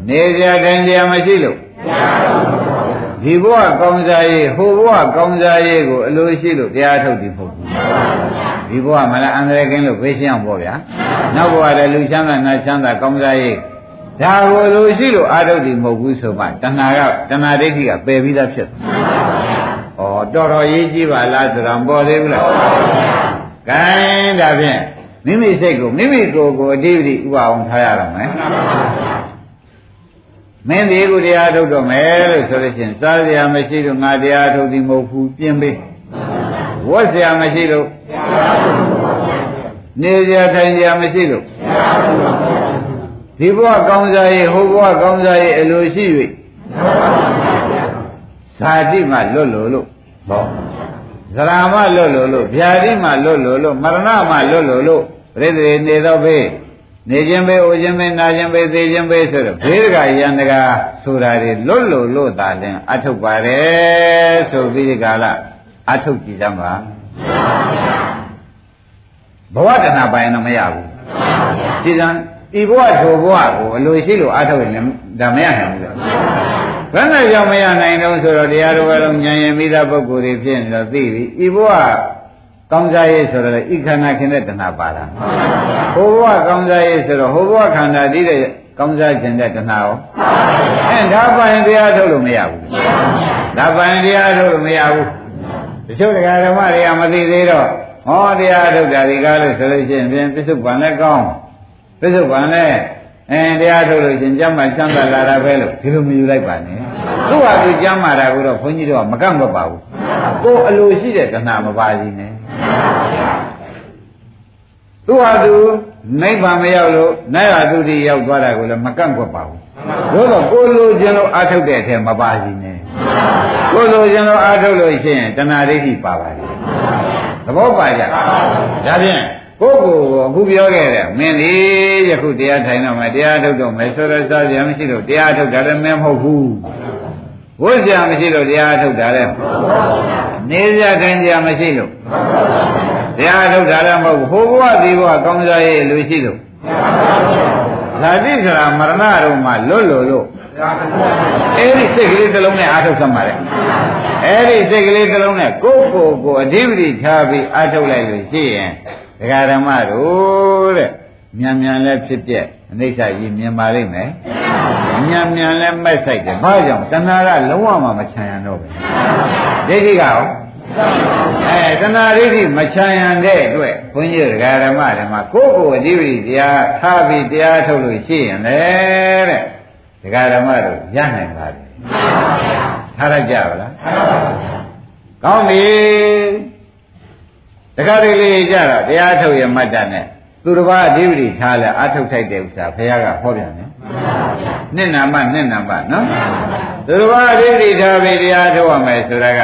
နေစရာတိုင်းစရာမရှိလို့ဒီဘဝကောင်းစားရေးဟိုဘဝကောင်းစားရေးကိုအလိုရှိလို့တရားထုတ်ပြီးမဟုတ်ဘူး ဒီဘဝမလားအန္တရာယ်ကင်းလို့ဘေးရှင်းအောင်ပေါ့ဗျာနောက်ဘဝလည်းလူချမ်းသာနတ်ချမ်းသာကောင်းစားရေးဒါကိုလိုရှိလို့အာထုတ်ပြီးမဟုတ်ဘူးဆိုမှတဏှာကတဏှာဒိဋ္ဌိကပယ်ပြီးသားဖြစ်တယ်ဩတော်တော်ရေးကြည့်ပါလားဆိုတော့ပေါ်သေးဘူးလားကဲဒါဖြင့်မိမိစိတ်ကိုမိမိကိုယ်ကိုအတိပတိဥပအောင်ထားရတော့မယ်မင်းဒီကိုတရားထုတ်တော့မယ်လို့ဆိုလို့ရှိရင်စားစရာမရှိလို့ငါတရားထုတ်သည်မဟုတ်ဘူးပြင်းပေးဝတ်စရာမရှိလို့ နေစရာထိုင်စရာမရှိလို့ဒီဘဝကောင်းစားရေးဟိုဘဝကောင်းစားရေးအလိုရှိ၍ဇာတိမှလွတ်လို့လို့ဟောဇရာမလွတ်လို့လို့ဗျာတိမှလွတ်လို့လို့မရဏမှလွတ်လို့လို့ပြိတ္တိနေတော့ဘေးနေခြင်းပဲအိုခြင်းပဲနာခြင်းပဲသိခြင်းပဲဆိုတော့ဘေးကယန္တကဆိုတာတွေလွတ်လို့လို့သာလင်အထုတ်ပါတယ်ဆိုပြီးဒီကလာအထုတ်ကြည့်ကြမှာ ဘဝတဏပိုင်တော့မရဘူးဒီကံဒီဘဝထိုဘဝကိုအလိုရှိလို့အထုတ်ရင်ဒါမရနိုင်ဘူးဘယ်နဲ့ကြောင့်မရနိုင်တော့ဆိုတော့တရားတော်ကတော့ဉာဏ်ရမိသားပုဂ္ဂိုလ်တွေဖြစ်နေတော့သိပြီဤဘဝကောင်းစားရေးဆိုတော့ဤခန္ဓာခင်တဲ့တဏှာပါတာဟိုဘဝကောင်းစားရေးဆိုတော့ဟိုဘဝခန္ဓာတည်တဲ့ကောင်းစားခြင်းတဲ့တဏှာရောအဲဒါပိုင်တရားထုတ်လို့မရဘူးဒါပိုင်တရားထုတ်လို့မရဘူးတချို့တရားဓမ္မတွေကမသိသေးတော့ ဟောတရားထုတ်တာဒီကားလို့ဆိုလို့ရှိရင်ပြင်ပစ္စုပန်လည်းကောင်းပစ္စုပန်လည်းအဲတရားထုတ်လို့ရှင်ကျမ်းမှချမ်းသာလာတာပဲလို့ဒီလိုမယူလိုက်ပါနဲ့သူ့ဟာသူကျမ်းမာတာကိုတော့ဘုန်းကြီးတို့ကမကန့်မပါဘူးကိုအလိုရှိတဲ့တဏှာမပါဘူးနဲ့သူဟာသူနိဗ္ဗာန်မရောက်လို့နာရသုတိရောက်သွားတာကိုလည်းမကန့်ကွက်ပါဘူးသို့တော့ကိုလိုခြင်းလို့အာထုတ်တဲ့အထက်မပါစီနဲ့ကိုလိုခြင်းလို့အာထုတ်လို့ရှိရင်တဏှာဒိဋ္ဌိပါပါတယ်သ ဘောပါကြဒါဖြင့်ကိုယ့်ကိုယ်ကိုအခုပြောခဲ့တဲ့မင်းဒီယခုတရားထိုင်တော့မယ်တရားထုတ်တော့မယ်ဆိုတော့စားကြမရှိလို့တရားထုတ်တာလည်းမင်းမဟုတ်ဘူးဝိဇ္ဇာမရှိလို့တရားထုတ်တာလည်းနေကြထိုင်ကြမရှိလို့တရားထုတ်တာလည်းမဟုတ်ဘူးဟိုဘဝဒီဘဝကောင်းစားရေးလူရှိလို့ဇာတိဆိုတာမရဏတော့မှလွတ်လို့လို့ အဲ့ဒီစိတ်ကလေးတစ်လုံးနဲ့အာထုတ်သမှာလေအဲ့ဒီစိတ်ကလေးတစ်လုံးနဲ့ကိုယ့်ကိုယ်ကိုအဓိပတိထားပြီးအာထုတ်လိုက်လို့ရှိရင်ဒကာဓမ္မတို့တဲ့မြန်မြန်လဲဖြစ်ပြက်အနိစ္စကြီးမြင်ပါလိမ့်မယ်မြန်မြန်လဲမဲ့ဆိုင်တယ်ဘာကြောင့်တဏှာကလုံးဝမှမချမ်းရတော့ဘူးဒိဋ္ဌိကရောအဲတဏှာဒိဋ္ဌိမချမ်းရန်တဲ့အတွက်ဘုန်းကြီးဓမ္မတွေမှာကိုယ့်ကိုယ်အဓိပ္ပာယ်တရားထားပြီးတရားထုတ်လို့ရှိရင်လေတဲ့ ဒကာဓမ္မတို့ရနိုင်ပါလေထားရကြပါလားကောင်းပြီတခါတလေကြတော့တရားထုတ်ရမှတ်တာနဲ့သူတစ်ပါးအဓိပ္ပာယ်ထားလဲအထုတ်ထိုက်တဲ့ဥစ္စာဘုရားကဟောပြန်တယ်နှစ်နာမနှစ်နာမနော်သူတစ်ပါးအဓိပ္ပာယ်ထားပြီးတရားထုတ်ရမယ်ဆိုတာက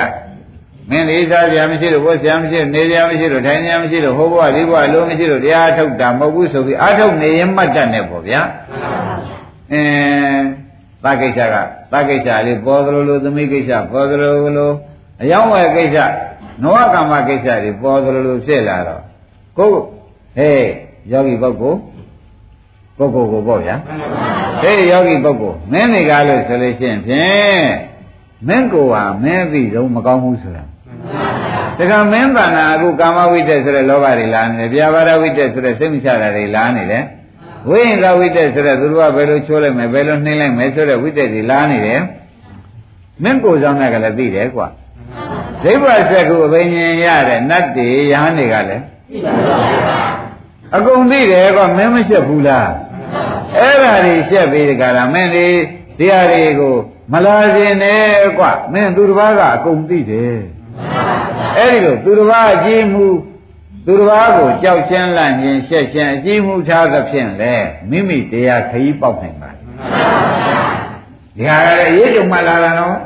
မင်းလေးစားကြမရှိလို့ဘုရားမရှိလို့နေကြမရှိလို့ထိုင်ကြမရှိလို့ဟောဘဝဒီဘဝလုံးမရှိလို့တရားထုတ်တာမဟုတ်ဘူးဆိုပြီးအထုတ်နေရင်မှတ်တတ်နေပေါ့ဗျာ အင်းသကိစ္စကသကိစ္စလေးပေါ်သလိုလိုသမိကိစ္စပေါ်သလိုလိုအယောင်းဝယ်ကိစ္စနဝကမ္မကိစ္စတွေပေါ်သလိုလိုဖြစ်လာတော့ကိုယ်ဟေးယောဂီပုဂ္ဂိုလ်ပုဂ္ဂိုလ်ကိုပေါ့ဗျာဟေးယောဂီပုဂ္ဂိုလ်မင်းတွေကလို့ဆိုလို့ရှိရင်ဖြင့်မင်းကိုယ်ဟာမင်းသိတော့မကောင်းဘူးဆိုတာတခါမင်းတဏ္ဍာအခုကာမဝိတ္တဆိုတဲ့လောဘတွေလာနေတယ်ဗျာပါဒဝိတ္တဆိုတဲ့စိတ်မချတာတွေလာနေတယ် ဝိညာဝိတ္တဆိုတဲ့သူတို့ကဘယ်လိုချိုးလိုက်မယ်ဘယ်လိုနှိမ့်လိုက်မယ်ဆိုတဲ့ဝိတ္တတွေလာနေတယ်မင်းကိုယ်ဆောင်တဲ့ကလည်းသိတယ်ကွာဒိဗ္ဗစက္ခုအဘိညာဉ်ရတဲ့နတ်တွေယဟန်တွေကလည်းသိပါပါအကုန်သိတယ်ကွာမင်းမရှက်ဘူးလားအဲ့ဒါတွေရှက်ပြီးဒီကရာမင်းတွေတရားတွေကိုမလာခြင်းနဲ့ကွာမင်းသူတစ်ပါးကအကုန်သိတယ်အဲ့ဒီလိုသူတစ်ပါးအကြည့်မှု သူတစ်ပါးကိုကြောက်ချင်းလန့်ခြင်းရှက်ခြင်းအကြည့်မှုထားသဖြင့်လေမိမိတရားခရီးပေါက်နိုင်ပါဒီဟာကလည်းအရေးကြုံမှလာတာနော်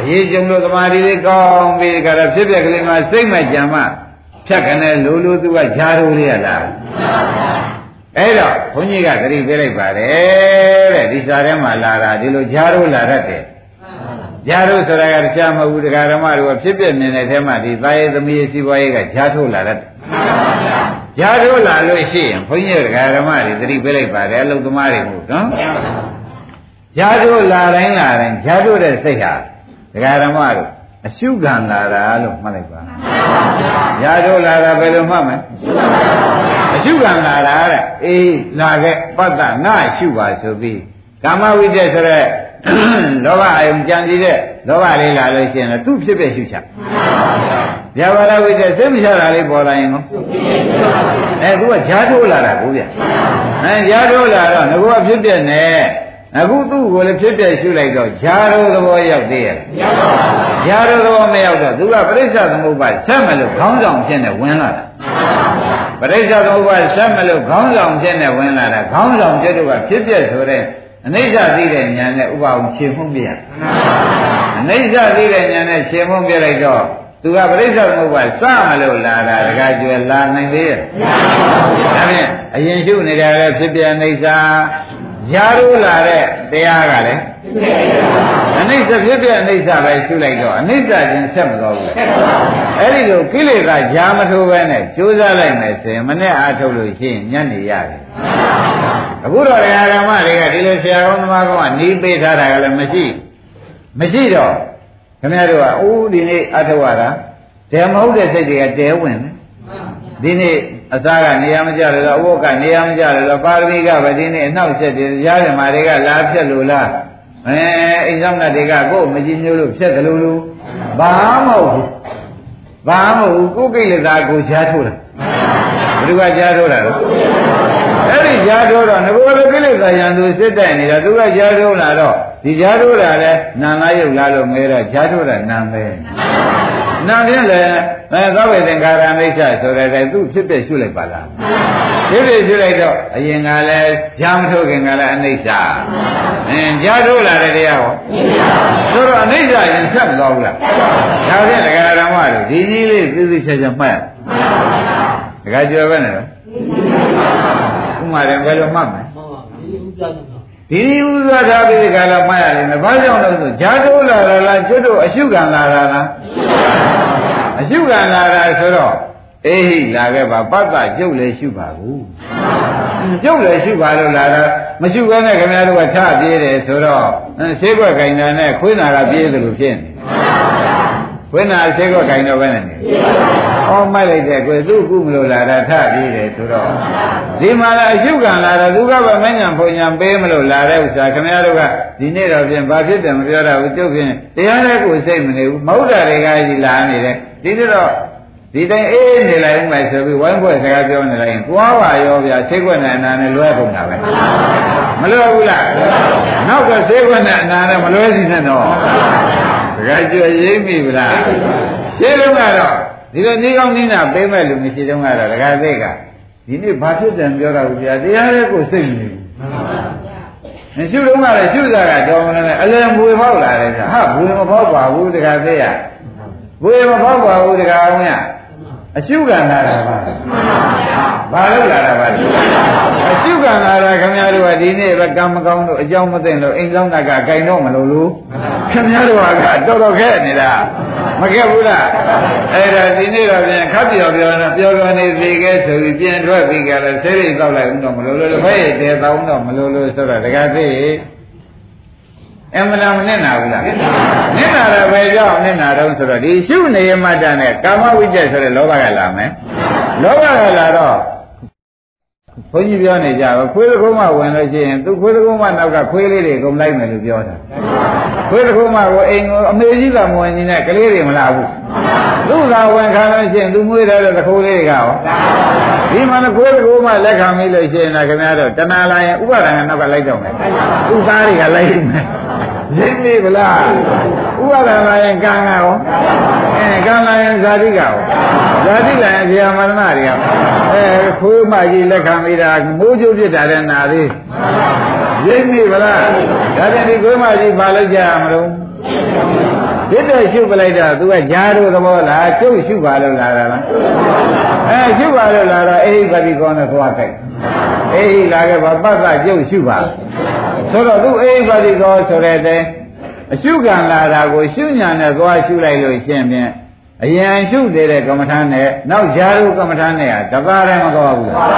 အရေးကြုံလို့သမာဓိလေးကောင်းပြီးကြတော့ဖြစ်ပြက်ကလေးမှာစိတ်မဲ့ကြံမှဖြတ်ကနေလိုလိုသူကဂျားထိုးလေးရလားအဲ့တော့ဘုန်းကြီးကသတိပေးလိုက်ပါတယ်တဲ့ဒီစာထဲမှာလာတာဒီလိုဂျားထိုးလာတတ်တယ် ဂျားထိုးဆိုတာကတခြားမဟုတ်ဘူးတရားဓမ္မတွေကဖြစ်ပြနေတဲ့ထဲမှာဒီသားရဲ့သမီးရဲ့စီးပွားရေးကဂျားထိုးလာတတ်တယ်ဂျားထိုးလာလို့ရှိရင်ဘုန်းကြီးတရားဓမ္မတွေသတိပေးလိုက်ပါတယ်အလုသမားတွေဟုတ်နော်ဂျားထိုးလာတိုင်းလာတိုင်းဂျားထိုးတဲ့စိတ်ဟာတရားဓမ္မတို့အရှုခံလာတာလို့မှတ်လိုက်ပါရာတို့လာတာဘယ်လိုမှတ်မလဲအရှုခံလာတာတဲ့အေးလာခဲ့ပတ္တငါရှုပါဆိုပြီးကာမဝိတ္တဆိုတဲ့ လောဘအယုံကြံစည်တဲ့လောဘလေးလာလို့ရှိရင်သူ့ဖြစ်ဖြစ်ရှုချဗျာပါဒဝိတ္တစိတ်မချတာလေးပေါ်လာရင်ကောအဲသူကဂျားထိုးလာတာကိုဗျအဲဂျားထိုးလာတော့ငါကဖြစ်ပြနေအခုသူ့ကိုလည်းဖြစ်ပြရှုလိုက်တော့ဂျာရိုသဘောရောက်သေးရဲ့မရောက်ပါဘူးဂျာရိုသဘောမရောက်တော့သူကပရိစ္ဆသမုပ္ပါဆက်မလို့ခေါင်းဆောင်ဖြစ်နေဝင်လာတာပရိစ္ဆသမုပ္ပါဆက်မလို့ခေါင်းဆောင်ဖြစ်နေဝင်လာတာခေါင်းဆောင်ဖြစ်တော့ကဖြစ်ပြဆိုတဲ့ အနိစ္စသိတဲ့ဉာဏ်နဲ့ဥပအောင်ခြေမှုန်းပြရအနိစ္စသိတဲ့ဉာဏ်နဲ့ခြေမှုန်းပြလိုက်တော့သူကပရိစ္ဆေသမုပ္ပါစမလို့လာတာတခါကျွယ်လာနိုင်သေးရဲ့မရပါဘူးဒါဖြင့်အရင်ရှုနေတာလည်းဖြစ်ပြအိဋ္ဌာ ရာရိုးလာတဲ့တရားကလည်းအနိစ္စဖြစ်ပြအနိစ္စပဲရှုလိုက်တော့အနိစ္စချင်းဆက်မသွားဘူးအဲ့ဒီလိုကိလေသာဂျာမထိုးပဲနဲ့ကြိုးစားလိုက်မယ်ဆိုရင်မနဲ့အားထုတ်လို့ရှိရင်ညံ့နေရတယ်အခုတော့ဓမ္မတွေကဒီလိုဆရာကောင်းသမားကောင်းကနီးပေးထားတာကလည်းမရှိမရှိတော့ခင်ဗျားတို့ကအိုးဒီနေ့အထောက်ရတာဓမ္မဟုတ်တဲ့စိတ်တွေကတဲဝင်တယ်ဒီနေ့ အသားကနေရာမကြတယ်လို့အဝတ်ကနေရာမကြတယ်လို့ပါရမီကဗဒီနေ့အနှောက်ဆက်တယ်ရားဓမ္မတွေကလာဖြက်လို့လားအဲအိမ်ဆောင်ကတွေကကိုယ်မကြည့်မျိုးလို့ဖြက်တယ်လို့လို့ဘာမဟုတ်ဘူးဘာမဟုတ်ဘူးကိုယ်ကိလေသာကိုကြားထိုးတာဘယ်သူကကြားထိုးတာလဲအဲ့ဒီကြားထိုးတော့ငကိုယ်လိုကိလေသာရံသူစစ်တိုက်နေတာသူကကြားထိုးလာတော့ဒီကြားထိုးတာလဲနာငါယုတ်လာလို့မဲတော့ကြားထိုးတာနာမဲ နာဖြင့်လည်းအဲသောဝေသင်္ခါရမိစ္ဆဆိုတဲ့သူ့ဖြစ်ဖြစ်ရှုလိုက်ပါလားဖြစ်ဖြစ်ရှုလိုက်တော့အရင်ကလည်းဂျာမထုတ်ခင်ကလည်းအနိစ္စအင်းဂျာထုတ်လာတဲ့တရားဟောဆိုတော့အနိစ္စရင်ဆက်မသွားဘူးလားဒါဖြင့်ဒကာဓမ္မတို့ဒီကြီးလေးသိသိချာချာမှတ်ဒကာကျော်ပဲနဲ့ဥမာတယ်ဘယ်လိုမှတ်မလဲ ဒီဥစ္စာထားပြီးဒီကလာမှတ်ရတယ်။ဘာကြောင့်လဲဆိုဂျာတိုးလာတာလားကျွတ်တို့အရှုခံလာတာလား။အရှုခံလာတာဆိုတော့အေးဟိလာခဲ့ပါပတ္တကျုပ်လည်းရှုပါဘူး။ကျုပ်လည်းရှုပါလို့လာတာမရှုဘဲနဲ့ခင်ဗျားတို့ကထပြေးတယ်ဆိုတော့ဆေးကွက်ကင်တာနဲ့ခွေးနာကပြေးတယ်လို့ဖြစ်နေ။ ဒဝိနာဆေကွက်ခိုင်တော့ပဲနဲ့နေ။အော်မိုက်လိုက်တဲ့ကွယ်သူ့ကုမလို့လာတာထပြီးတယ်ဆိုတော့ဒီမှာလာအရှုခံလာတော့သူကပဲမညာဘုံညာပေးမလို့လာတဲ့ဥစ္စာခင်ဗျားတို့ကဒီနေ့တော့ပြင်ဘာဖြစ်တယ်မပြောတော့ဘူးကျုပ်ဖြင့်တရားလည်းကိုစိတ်မနေဘူးမဟုတ်တာတွေကကြီးလာနေတယ်ဒီတော့ဒီတိုင်းအေးနေလိုက်မှဆိုပြီးဝိုင်းဖွဲ့စကားပြောနေလိုက်ရင်သွားပါရောဗျာစိတ်ွက်နဲ့အနာနဲ့လွဲကုန်တာပဲမလွယ်ဘူးလားနောက်ကစိတ်ွက်နဲ့အနာနဲ့မလွဲစီနဲ့တော့ စကားကြွရေးမိဗလားရှင်းလုံးကတော့ဒီလိုနေကောင်းနေနာပေးမဲ့လူမရှိတော့ကတော့ဒကာသိကဒီနေ့ဘာဖြစ်တယ်ပြောတာဘူးဗျာတရားရဲ့ကိုစိတ်မနေဘူးမရှိတော့ကလည်းရှုတာကတော့မလဲအလယ်မွေဖောက်လာတယ်ဟာဘွေမဖောက်ပါဘူးဒကာသိရဘွေမဖောက်ပါဘူးဒကာအောင်ရအရှုခံလာတာပါဘာလို့လာတာပါအ ရှုခံလာတာခင်ဗျားတို့ကဒီနေ့ပဲကံမကောင်းလို့အကြောင်းမသိလို့အိမ်ဆောင်တာကဂိုင်တော့မလို့လို့ခင်ဗျားတို့ကတော်တော်ခဲနေတာမခဲ့ဘူးလားအဲ့ဒါဒီနေ့တော့ပြန်ခပ်ပြော်ပြော်တော့ပြောပြောနေစီခဲ့ဆိုပြီးပြန်ထွက်ပြီးကြတော့ဆေးရိပ်တောက်လိုက်ဦးတော့မလို့လို့ဘယ်ရဲ့တဲတောင်းတော့မလို့လို့ဆိုတော့တကယ်သိအမှန်လားမနဲ့နာဘူးလားနစ်နာတယ်ပဲကြောင့်နစ်နာတော့ဆိုတော့ဒီရှုနေရမှတန်တဲ့ကာမဝိတ္တဆိုတဲ့လောဘကလာမယ်လောဘကလာတော့ ဘုန်းကြီးပြောနေကြတော့ခွေးတစ်ခုမှဝင်လို့ရှိရင်သူခွေးတစ်ခုမှနောက်ကခွေးလေးတွေကုန်လိုက်မယ်လို့ပြောတာခွေးတစ်ခုမှကိုအိမ်ကိုအမေကြီးကမဝင်နေနဲ့ကလေးတွေမလာဘူးသူ့သာဝင်ခံလို့ရှိရင်သူမွေးတဲ့တခိုးလေးတွေကရောဒီမှာလည်းခွေးတစ်ခုမှလက်ခံမိလို့ရှိရင်တော့ခင်ဗျားတို့တဏှာလာရင်ဥပါဒဏ်ကနောက်ကလိုက်တော့မယ်သူ့သားတွေကလိုက်မယ်ရင်းနေဗလားဥပါဒံလာရင်ကံကရော အဲကံလာရင်ဇာတိကရောဇာတိလာရင်ဇာမရဏတွေရောအဲခိုးမကြီးလက်ခံမိတာမိုးကျိုးဖြစ်တာလည်းနာသေးရင်းနေဗလားဒါပြန်ဒီခိုးမကြီးပါလိုက်ကြရမလို့ဒိဋ္ဌိရှုပလိုက်တာသူကဂျားတို့သဘောလားကျုပ်ရှုပါလို့လာတာလားအဲရှုပါလို့လာတော့အိဟိပတိကောနဲ့သွားကြိုက်အိဟိလာခဲ့ပါပတ်သက်ကျုပ်ရှုပါဆိုတော့သူအိဟိပတိကောဆိုတဲ့အတိုင်း အရှုခံလာတာကိုရှုညာနဲ့သွားရှုလိုက်လို့ရှင်းဖြင့်အယံရှုသေးတဲ့ကမ္မထာနဲ့နောက်ဂျာရုကမ္မထာနဲ့ဟာတသားလည်းမသွားဘူးလား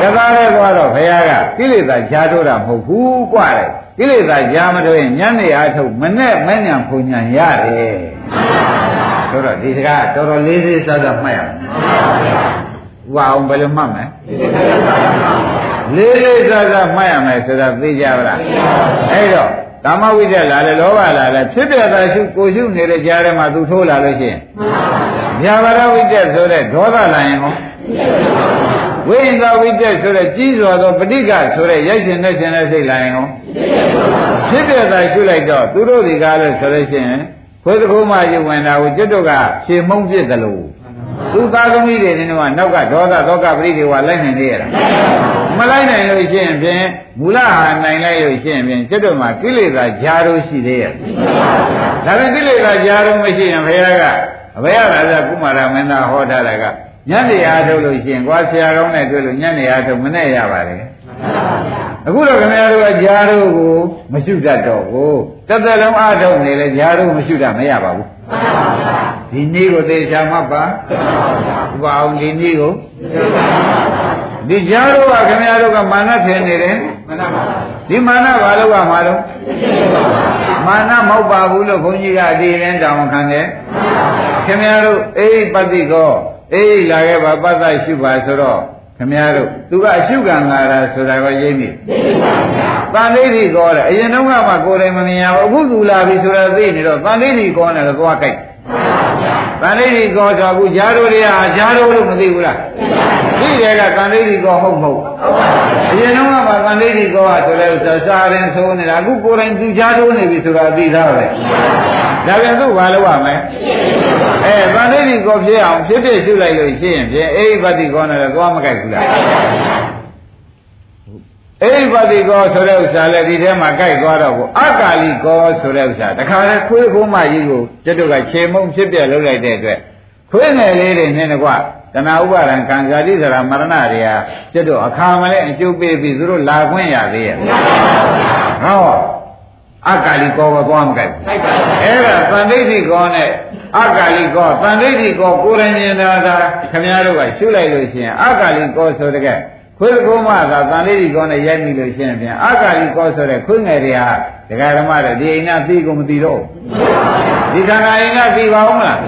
တသားလည်းသွားတော့ဘုရားကကိလေသာဂျာတို့တာမဟုတ်ဘူးกว่าတယ်ကိလေသာဂျာမတို့ရင်ညနေအားထုတ်မနဲ့မညံဖုန်ညံရတယ်ဆိုတော့ဒီစကားတော်တော်လေးလေးစားစားမှတ်ရမယ်ဥပအောင်ဘယ်လိုမှတ်မလဲလေးလေးစားစားမှတ်ရမယ်ဆိုတာသိကြပါလားအဲ့တော့ ကာမဝိတ္တလာလေလောဘလာလေဖြစ်ပြတာရှုကိုရှုနေတဲ့ကြားထဲမှာသူထိုးလာလို့ရှိရင်ဗျာပါဒဝိတ္တဆိုတဲ့ဒေါသလာရင်ဟောဝိညာဝိတ္တဆိုတဲ့ကြီးစွာသောပဋိက္ခဆိုတဲ့ရိုက်ရှင်နဲ့ရှင်တဲ့စိတ်လာရင်ဟောဖြစ်ပြတာရှုလိုက်တော့သူတို့ဒီကားလို့ဆိုလို့ရှိရင်ခွေးသခိုးမှယူဝင်တာကိုကျွတ်တို့ကဖြေမှုန်းပြစ်တယ်လို့ သူသားသမီးတွေနေတော့နောက်ကဒေါသသောကပရိဒေဝလိုက်နိုင်နေရတာမလိုက်နိုင်လို့ရှိရင်ဖြင့်မူလဟာနိုင်လိုက်လို့ရှိရင်ဖြင့်ကျွတ်တို့မှာကိလေသာဂျာတို့ရှိသေးရဲ့ဒါပေမဲ့ကိလေသာဂျာတို့မရှိရင်ဘုရားကအဘယရာဇကုမာရမင်းသားဟောထားတာကညနေအားထုတ်လို့ရှိရင်ကွာဆရာကောင်းနဲ့တွေ့လို့ညနေအားထုတ်မနဲ့ရပါတယ်အခုတော့ခင်ဗျားတို့ကဂျာတို့ကိုမရှိတတ်တော့ဘူးတစ်သက်လုံးအားထုတ်နေလေဂျာတို့မရှိတတ်မရပါဘူး ဒီနည်းကိုသေချာမှတ်ပါဥပအောင်ဒီနည်းကိုဒီကြားတို့ကခင်ဗျားတို့ကမာနထင်နေတယ်ဒီမာနဘာလို့ကမှာတော့မာနမဟုတ်ပါဘူးလို့ဘုန်းကြီးကအဒီရင်တောင်းခံတယ်ခင်ဗျားတို့အေးပတ္တိကောအေးလာခဲ့ပါပတ္တရှိပါဆိုတော့ခင်ဗျားတို့သူကအရှုခံလာတာဆိုတာကိုရိပ်နေတန်လေးဒီကောတယ်အရင်တော့ကမှကိုယ်တိုင်မမြင်ရဘူးအခုသူလာပြီဆိုတော့သိနေတော့တန်လေးဒီကောနဲ့တော့သွားကြိုက် တန်လေးဒီကောဆိုအခုဂျားတို့တွေကဂျားတို့လို့မသိဘူးလားသိတယ်ကတန်လေးဒီကောဟုတ်မဟုတ်အရင်တော့ကမှတန်လေးဒီကောကဆိုလဲဆိုစားရင်သုံးနေတာအခုကိုယ်တိုင်သူဂျားတို့နေပြီဆိုတာသိသားပဲဒါပြန်သူ့ဘာလို့ရမလဲအဲတန်လေးဒီကောဖြစ်အောင်ဖြစ်ဖြစ်ရှုလိုက်လို့ရှိရင်ဖြင့်အိဗတိကောနဲ့တော့သွားမကြိုက်ဘူးလား အိဗတိကောဆိုတဲ့ဥစ္စာလည်းဒီထဲမှာကြိုက်သွားတော့ကိုအကာလီကောဆိုတဲ့ဥစ္စာတခါလေခွေးကုန်းမကြီးကိုကျွတ်တို့ကခြေမုံဖြစ်ပြလုပ်လိုက်တဲ့အတွက်ခွေးငယ်လေးတွေနဲ့ကွတဏှာဥပါဒံကံဇာတိစရာမရဏတွေကကျွတ်တို့အခါမလဲအကျုပ်ပေးပြီးသူတို့လာခွင့်ရသေးရဲ့ဟောအကာလီကောကိုသွားမကြိုက်ဘူးအဲ့ဒါသန္တိတိကောနဲ့အကာလီကောသန္တိတိကောကိုယ်တိုင်မြင်တာဒါခင်ဗျားတို့ကရှုလိုက်လို့ရှိရင်အကာလီကောဆိုတဲ့က ခွေးကုန်းမသာတန်လေးဒီကောနဲ့ရိုက်မိလို့ရှင်းပြန်အာကာရီကောဆိုတဲ့ခွေးငယ်တွေဟာဒကာဓမ္မတွေဒီအိမ်နာသိကုန်မသိတော့ဒီခန္ဓာအိမ်နာသိပါဦးမလား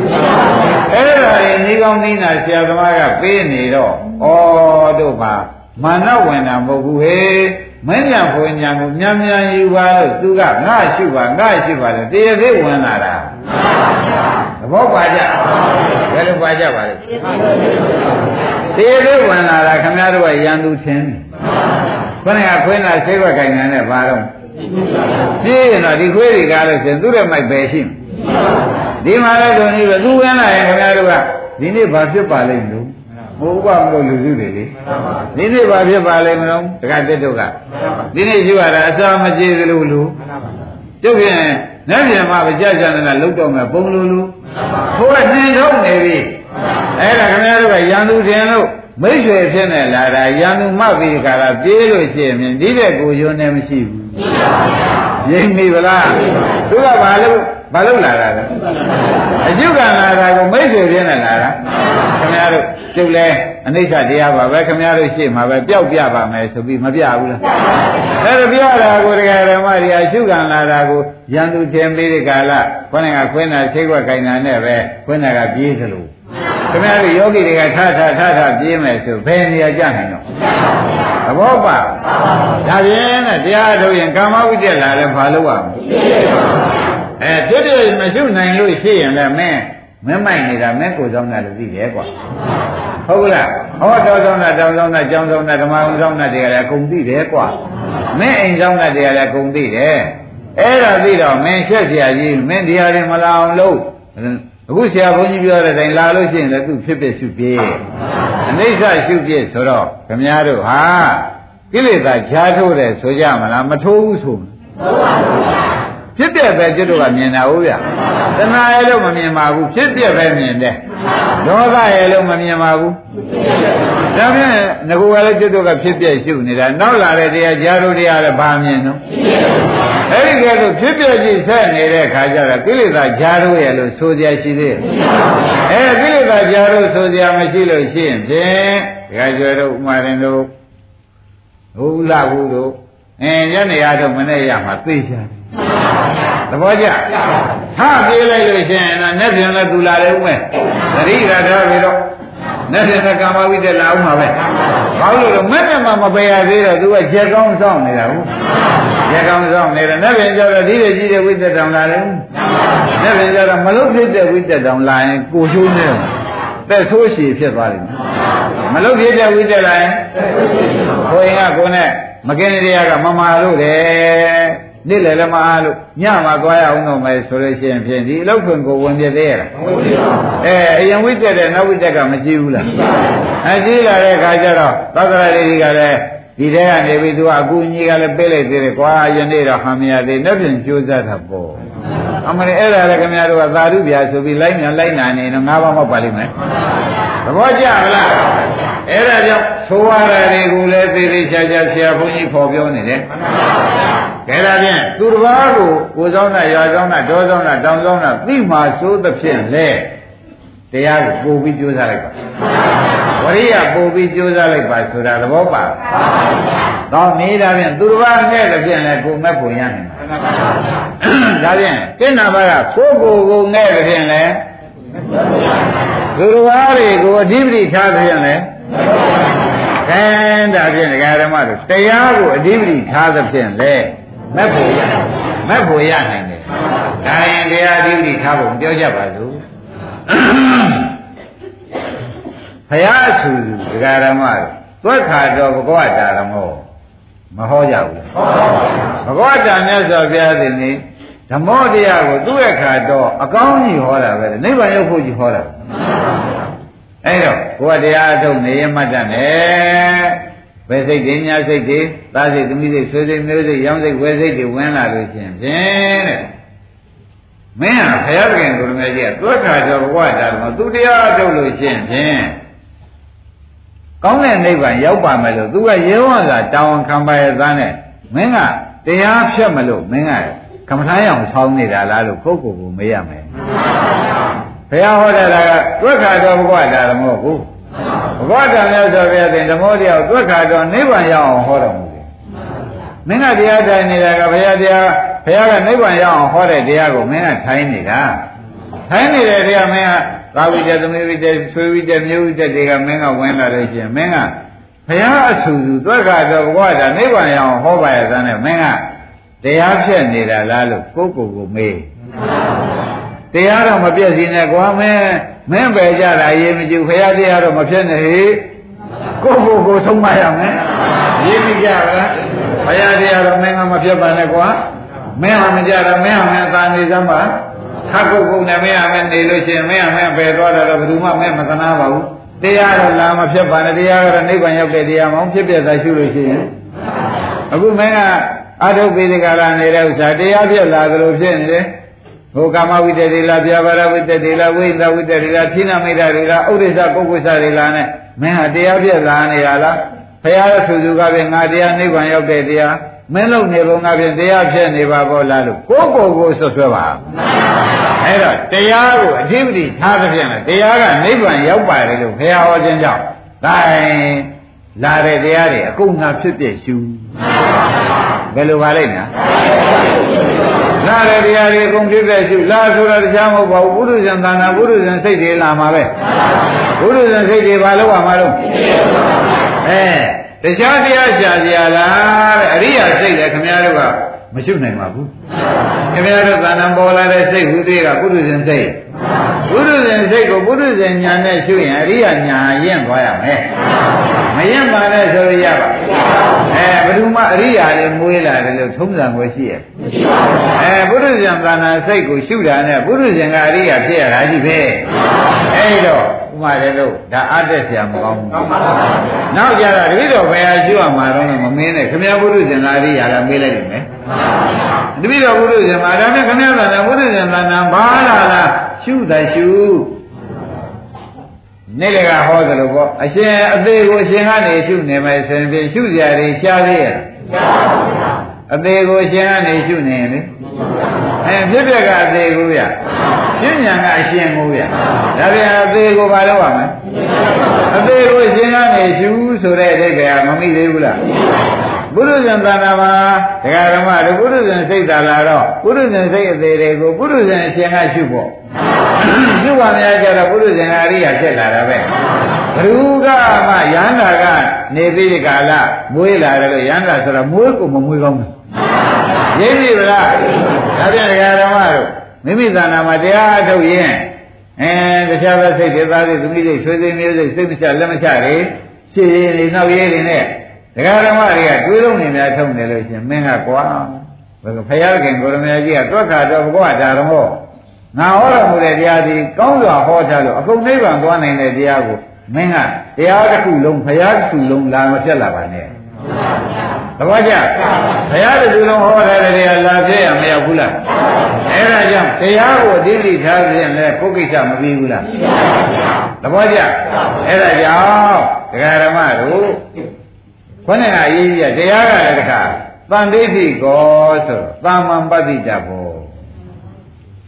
အဲ့ဒါတွေနေကောင်းနေနာဆရာသမားကပေးနေတော့ဩတို့ပါမာနဝင်တာမဟုတ်ဘူးဟေးမင်းညာဖွညာကိုမြန်မြန်ယူပါလို့သူကငါရှုပါငါရှုပါလို့တရသေးဝင်လာတာ သဘောပါကြဘယ်လိုပါကြပါလဲတရသေးဝင်လာတာခင်ဗျားတို့ကရန်သူထင်းခொနကခွင်းလာဆေးဘက်ကိုင်နေတဲ့ဘာတော့ကြည့်ရင်တော့ဒီခွေးတွေကားလို့ရှင်သူ့ရဲ့မိုက်ပဲရှိဒီမှာလည်းတို့နေပဲသူဝင်လာရင်ခင်ဗျားတို့ကဒီနေ့ဘာဖြစ်ပါလိမ့်မလို့ဘုရားမလို့လူစုတွေလေဒီနေ့ဘာဖြစ်ပါလိမ့်မလို့တက္ကတက်တို့ကဒီနေ့ရှိရတာအစာမကြေသလိုလူကျုပ်ဖြင့်နဲ့ပြန်မှာကြာကြာနေတာလုတ်တော့မယ်ပုံလူလူ ဘုရားနှင်းထုတ်နေပြီအဲ့ဒါခင်ဗျားတို့ကရန်သူတင်လို့မိတ်ဆွေဖြစ်နေလာတာရန်သူမှတ်ပြီးကြတာပြေးလို့ရှိရင်ဒီတဲ့ကိုယုံနေမရှိဘူးရှိပါဘူးရိပ်မိဗလားသူကဘာလို့ဘာလို့လာတာလဲအကျုကလာတာကိုမိတ်ဆွေဖြစ်နေလာတာခင်ဗျားတို့ကျုပ်လဲ အနိစ္စတရားပါပဲခင်ဗျားတို့ရှေ့မှာပဲပျောက်ပြပါမယ်ဆိုပြီးမပြဘူးလားအဲ့ဒါပြောတာကိုတရားဓမ္မတွေအကျုကလာတာကိုရန်သူထင်ပြီးဒီကာလခေါင်းကခွင်းတာချိတ်ွက်ခိုင်တာနဲ့ပဲခွင်းတာကပြေးသလိုခင်ဗျားတို့ယောဂီတွေကထထထထပြေးမယ်ဆိုဘယ်နေရာကြနိုင်တော့သဘောပါဒါဖြင့်နဲ့တရားထုတ်ရင်ကာမဝိတ္တလာလဲဘာလို့ရမလဲအဲဖြစ်ဖြစ်မရှိနိုင်လို့ရှိရင်လည်းမင်း မမိုက်နေတာမဲကိုဆောင်တာလို့သိတယ်ကွာဟုတ်ကလားဟောတော်ဆောင်တာတောင်းဆောင်တာကြောင်းဆောင်တာဓမ္မအောင်ဆောင်တာတွေကလည်းအကုန်သိတယ်ကွာမဲအိမ်ဆောင်တာတွေကလည်းအကုန်သိတယ်အဲ့ဒါသိတော့မင်းချက်ဆရာကြီးမင်းတရားတွေမလာအောင်လုပ်အခုဆရာဘုန်းကြီးပြောတဲ့အတိုင်းလာလို့ရှိရင်လည်းသူဖြစ်ဖြစ်ရှုပြည့်အနိစ္စရှုပြည့်ဆိုတော့ခမည်းတော်ဟာကိလေသာရှားထိုးတယ်ဆိုကြမလားမထိုးဘူးဆိုမလားမထိုးပါဘူး ဖြစ်တဲ့ပဲကျွတ်တို့ကမြင်တာဟုတ်ဗျာတဏှာရဲ့လို့မမြင်ပါဘူးဖြစ်တဲ့ပဲမြင်တယ်ဒေါသရဲ့လို့မမြင်ပါဘူးဒါဖြင့်ငကူကလည်းကျွတ်တို့ကဖြစ်ပြရှုနေတာနောက်လာတဲ့တရားဈာတို့တရားလည်းဘာမြင်တော့အဲ့ဒီကဲလို့ဖြစ်ပြကြည့်ဆက်နေတဲ့ခါကျတော့ကိလေသာဈာတို့ရဲ့လို့ဆိုကြရှိသေးတယ်အဲကိလေသာဈာတို့ဆိုကြမရှိလို့ရှိရင်ဖြင့်ဒကာကျွဲတို့ဥမာရင်တို့ဘုလားဘူးတို့အင်းညနေရတော့မနေ့ရမှာသိချင် သဘောကျထပြေးလိုက်လို့ရှိရင်တော့နဲ့ပြန်လဲသူလာတယ်ဦးမယ်သတိရထားပြီတော့နဲ့ပြန်လဲကာမဝိတ္တလာဦးမှာပဲဘာလို့လဲမဲ့နဲ့မှမပယ်ရသေးတော့သူကချက်ကောင်းဆောင်နေတာဟုတ်ချက်ကောင်းဆောင်နေတယ်နဲ့ပြန်ကြတော့ဒီလိုကြီးတဲ့ဝိတ္တတောင်လာတယ်နဲ့ပြန်ကြတော့မလုဖြစ်တဲ့ဝိတ္တတောင်လာရင်ကိုချိုးနေတယ်သက်ဆိုးရှည်ဖြစ်သွားတယ်မလုဖြစ်တဲ့ဝိတ္တလာရင်ကိုရင်ကကိုနဲ့မကင်းတရားကမမာလို့တယ် နေ့လည်လည်းမအားလို့ညမှာသွားရအောင်တော့မယ်ဆိုလို့ရှိရင်ဖြင့်ဒီအလောက်ခွင်ကိုဝင်ပြသေးရလားဝင်ပြပါဘူးအဲအရင်ဝိတက်တဲ့နောက်ဝိတက်ကမကြည့်ဘူးလားအကြည့်လာတဲ့အခါကျတော့သက္ကရာလေးတွေကလည်းဒီထဲကနေပြီးသူကအကူကြီးကလည်းပေးလိုက်သေးတယ်ကွာယနေ့တော့ဟမ်မရသေးနောက်ပြန်ကြိုးစားတာပေါ့ အမလေးအဲ့ဒါလည်းခင်ဗျားတို့ကသာဓုပြာဆိုပြီးလိုက်မြန်လိုက်နာနေတော့ငါးပါးမောက်ပါလိမ့်မယ်သဘောကျလားအဲ့ဒါကြောင့်သိုးရတာတွေကိုလည်းသေသေးချာချာဆရာဘုန်းကြီးဖော်ပြောနေတယ်ကဲဒါဖြင့်သူတစ်ပါးကိုကိုဆောင်တာရွာဆောင်တာဒေါဆောင်တာတောင်ဆောင်တာသိမှစိုးသဖြင့်လေ တရားကိုပို့ပြီးကြိုးစားလိုက်ပါဝရိယပို့ပြီးကြိုးစားလိုက်ပါဆိုတာသဘောပါတော့မေးတာဖြင့်သူတစ်ပါးနဲ့သဖြင့်လည်းကိုမဲ့ပုံရနိုင်ပါဒါဖြင့်ကိဏ္ဍဘာကကိုယ်ကိုယ်ကိုနဲ့သဖြင့်လည်းသူတစ်ပါးတွေကိုအဓိပတိထားသဖြင့်လည်းခဲဒါဖြင့်ဒကာဓမ္မတို့တရားကိုအဓိပတိထားသဖြင့်လေမက်ဖို့ရမက်ဖို့ရနိုင်တယ်ဒါရင်တရားအဓိပတိထားဖို့ပြောကြပါစို့ ဘုရားဆူဒကာဓမ္မတို့သွက်ခါတော်ဘဂဝတာဓမ္မောမဟောကြဘူးဘဂဝတာမြတ်စွာဘုရားသည်နေဓမ္မောတရားကိုသူ့ရဲ့ခါတော့အကောင်းကြီးဟောတာပဲနိဗ္ဗာန်ရောက်ဖို့ကြီးဟောတာအဲ့တော့ကိုယ်တရားအထုတ်နေရမှတ်တတ်တယ်ဘယ်စိတ်တွေညာစိတ်တွေသားစိတ်သမီးစိတ်ဆွေစိတ်မျိုးစိတ်ရောင်းစိတ်ဝယ်စိတ်တွေဝင်လာလို့ရှင်ဖြင့်တဲ့ မင်းဟာဘုရားခင်ကိုယ်တော်ကြီးကသွက်ခါကျော်ဘဝတာကသူတရားအထုတ်လို့ရှင်ဖြင့်ကောင်းတဲ့နိဗ္ဗာန်ရောက်ပါမယ်လို့သူကရေဝံကတာဝန်ခံပါရဲ့သားနဲ့မင်းကတရားဖြတ်မလို့မင်းကကမ္မထာရောင်ဆောင်းနေတာလားလို့ကိုယ့်ကိုယ်ကိုမေးရမယ်ဘုရားဟောတာကတွက်ခါတော်ဘုရားဒါမဟုတ်ဘူးဘဂဝတာမြတ်စွာဘုရားသင်ဓမ္မောတရားကိုသွက်ခါတော့နိဗ္ဗာန်ရောက်အောင်ဟောတော်မူတယ်မင်းကတရားထိုင်နေတာကဘုရားတရား ဘုရားကနိဗ္ဗာန်ရောက်အောင်ဟောတဲ့တရားကိုမင်းကထိုင်နေတာထိုင်နေတဲ့တရားမင်းကသာဝိတ္တသမီးဝိတ္တဆွေဝိတ္တမျိုးဝိတ္တတွေကမင်းကဝင်လာလို့ရှိရင်မင်းကဘုရားအဆူဆူသွက်ခါတော့ဘဂဝတာနိဗ္ဗာန်ရောက်အောင်ဟောပါရသန်းနဲ့မင်းကတရားဖြစ်နေတာလားလို့ကိုယ့်ကိုယ်ကိုမေးတရားတော့မပြည့်စည်နဲ့ကွာမင်းမင်းပဲကြတာရေးမကြည့်ဘုရားတရားတော့မဖြစ်နဲ့ဟေ့ကိုယ့်ကိုယ်ကိုဆုံးမရမယ်ရေးမကြလားဘုရားတရားတော့မင်းကမဖြစ်ပါနဲ့ကွာ မင်းဟာမကြတာမင်းဟာမင်းသာနေစမ်းပါခက်ကုတ်ကုတ်နဲ့မင်းဟာမင်းနေလို့ရှိရင်မင်းဟာမင်းပဲသွားတာတော့ဘယ်သူမှမင်းမသနာပါဘူးတရားတော့လာမဖြစ်ပါနဲ့တရားကတော့နိဗ္ဗာန်ရောက်တဲ့တရားမဟုတ်ဖြစ်ပြတာရှိလို့ရှိရင်အခုမင်းကအထုပ်ပိဒကရာနေတဲ့ဥစ္စာတရားပြက်လာသလိုဖြစ်နေတယ်ဟိုကာမဝိတ္တတွေလားပြာပါရဝိတ္တတွေလားဝိသဝိတ္တတွေလားဖြိနာမိတ်တာတွေလားဥဒိစ္စပုဂ္ဂိုလ်စတွေလားနဲ့မင်းဟာတရားပြက်လာနေရလားဘုရားရဲ့သူသူကပြင်ငါတရားနိဗ္ဗာန်ရောက်တဲ့တရား မင်းလုံနေဘုံကပြင်တရားဖြစ်နေပါဘောလားလို့ကိုယ့်ကိုယ်ကိုဆွဆွဲပါအဲ့တော့တရားကိုအဓိပတိထားသဖြင့်တရားကနိဗ္ဗာန်ရောက်ပါတယ်လို့ဘုရားဟောခြင်းကြောင့်ဒါလာတဲ့တရားတွေအကုန်ငါဖြစ်ပြရှုဘယ်လိုပါလိမ့်နော်လာတဲ့တရားတွေအကုန်ဖြစ်ပြရှုလာဆိုတာတရားမဟုတ်ပါဘူးဘုရုဇံသာနာဘုရုဇံစိတ်တွေလာမှာပဲဘုရုဇံစိတ်တွေဘာလို့ပါမှာလို့အဲ တရားတရားရှားကြလားတဲ့အရိယာစိတ်လည်းခင်ဗျားတို့ကမရှုနိုင်ပါဘူးခင်ဗျားတို့သာနာပေါ်လာတဲ့စိတ်ဟူသေးကဘုရုဇံစိတ်ဘုရုဇဉ်စိတ်ကိုဘုရုဇဉ်ညာနဲ့ရှုရင်အရိယာညာရင့်သွားရမယ်မရင့်ပါနဲ့ဆိုရပါအဲဘယ်သူမှအရိယာလည်းမွေးလာတယ်လို့ထုံးစံကိုရှိရဲ့အဲဘုရုဇဉ်သာနာစိတ်ကိုရှုတာနဲ့ဘုရုဇဉ်ကအရိယာဖြစ်ရတာကြီးပဲအဲဒီတော့ဥ မာတယ်လို့ဒါအတက်ဆရာမကောင်းဘူးနောက်ကြတော့တပည့်တော်ဘယ်ဟာရှုရမှာတော့မမင်းနဲ့ခမည်းဘုရုဇဉ်ကအရိယာလားမေးလိုက်တယ်မယ်တပည့်တော်ဘုရုဇဉ်မှာဒါနဲ့ခမည်းကလည်းဘုရုဇဉ်သာနာဘာလာလားရှုတယ်ရှုနေ့လကဟောသလိုပေါ့အရှင်အသေးကိုအရှင်ကနေရှုနေမယ်ဆိုရင်ဖြင့်ရှုကြရည်ရှားသေးရဲ့ အသေးကိုအရှင်ကနေရှုနေရင်လေအဲဖြစ်ပြကအသေးကိုရရှင်းညာကအရှင်ကိုရဒါပြန်အသေးကိုဘာလို့ရမလဲအသေးကိုအရှင်ကနေရှုဆိုတဲ့အဓိပ္ပာယ်ကမမိသေးဘူးလားပုရုဇဉ်သဏ္ဍာမှာဒကာဓမ္မတို့ပုရုဇဉ်စိတ်သာလာတော့ပုရုဇဉ်စိတ်အသေးတွေကိုပုရုဇဉ်အရှင်ကရှုဖို့ရှုပါများကြတော့ပုရုဇဉ်အရိယာဖြစ်လာတာပဲဘ누구ကမှယန္တာကနေပြီးဒီကာလမွေးလာတယ်လို့ယန္တာဆိုတော့မွေးကိုမမွေးကောင်းဘူး ရိပ်ပြီလားဒါပြန်ဒကာဓမ္မတို့မိမိသဏ္ဍာမှာတရားအထုတ်ရင်အဲတရားပဲစိတ်တွေသားတွေသမီးတွေဆွေးဆွေးမျိုးစိတ်စိတ်မချလက်မချတွေရှည်ရည်တွေနောက်ရည်တွေနဲ့ဒကာဓမ္မတွေကတွေးလုံးနေများထုံနေလို့ရှင်မင်းကကွာဘယ်ဖယားခင်ကိုရမကြီးကတွက်ခါတော့ဘုရားဒါတော်ဟောငါဟောတော်မူတဲ့တရားဒီကောင်းစွာဟောထားလို့အကုန်နိဗ္ဗာန်သွားနိုင်တဲ့တရားကိုမင်းကတရားတစ်ခုလုံးဖယားတစ်ခုလုံးလာမဖြစ်လာပါနဲ့ သဘောကျဘုရားတစ်ခုလုံးဟောထားတဲ့တရားလာဖြစ်ရမရောက်ဘူးလားအဲ့ဒါကြောင့်တရားကိုအတိအကျထားခြင်းလဲကိုယ်ကိစ္စမပြီးဘူးလားသဘောကျအဲ့ဒါကြောင့်ဒကာဓမ္မတို့ခေါင်းကအရေးကြီးတရားကလည်းတခါတန်ဋိဋ္ဌိကောဆိုတော့တာမန်ပฏิတဘော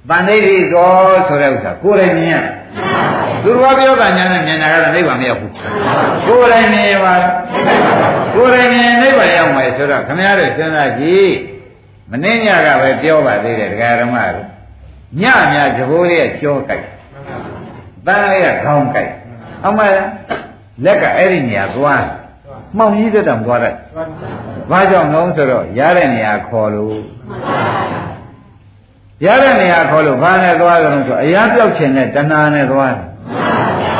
တန်ဋိဋ္ဌိကောဆိုတဲ့ဥစ္စာကိုယ်တိုင်မြင်ရသူတော်ပြောတာညာနဲ့မြင်တာကတော့နိဗ္ဗာန်မရောက်ဘူးကိုယ်တိုင်မြင်ပါ ကိုယ်တိုင်မြင်နိဗ္ဗာန်ရောက်မယ်ဆိုတော့ခမရတို့စဉ်းစားကြည့်မင်းညကပဲပြောပါသေးတယ်ဒကာရမတို့ညမြသဘောလေးကကြောကြိုက်တန်းလေးကခေါင်းကြိုက်အမှန်လက်ကအဲ့ဒီနေရာသွားမှောင်ကြီးတက်တာမသွားတတ်ဘာကြောင့်လဲဆိုတော့ရတဲ့နေရာခေါ်လို့ရတဲ့နေရာခေါ်လို့ဘာနဲ့သွားကြလို့ဆိုအရာပြောက်ခြင်းနဲ့တဏှာနဲ့သွားတယ်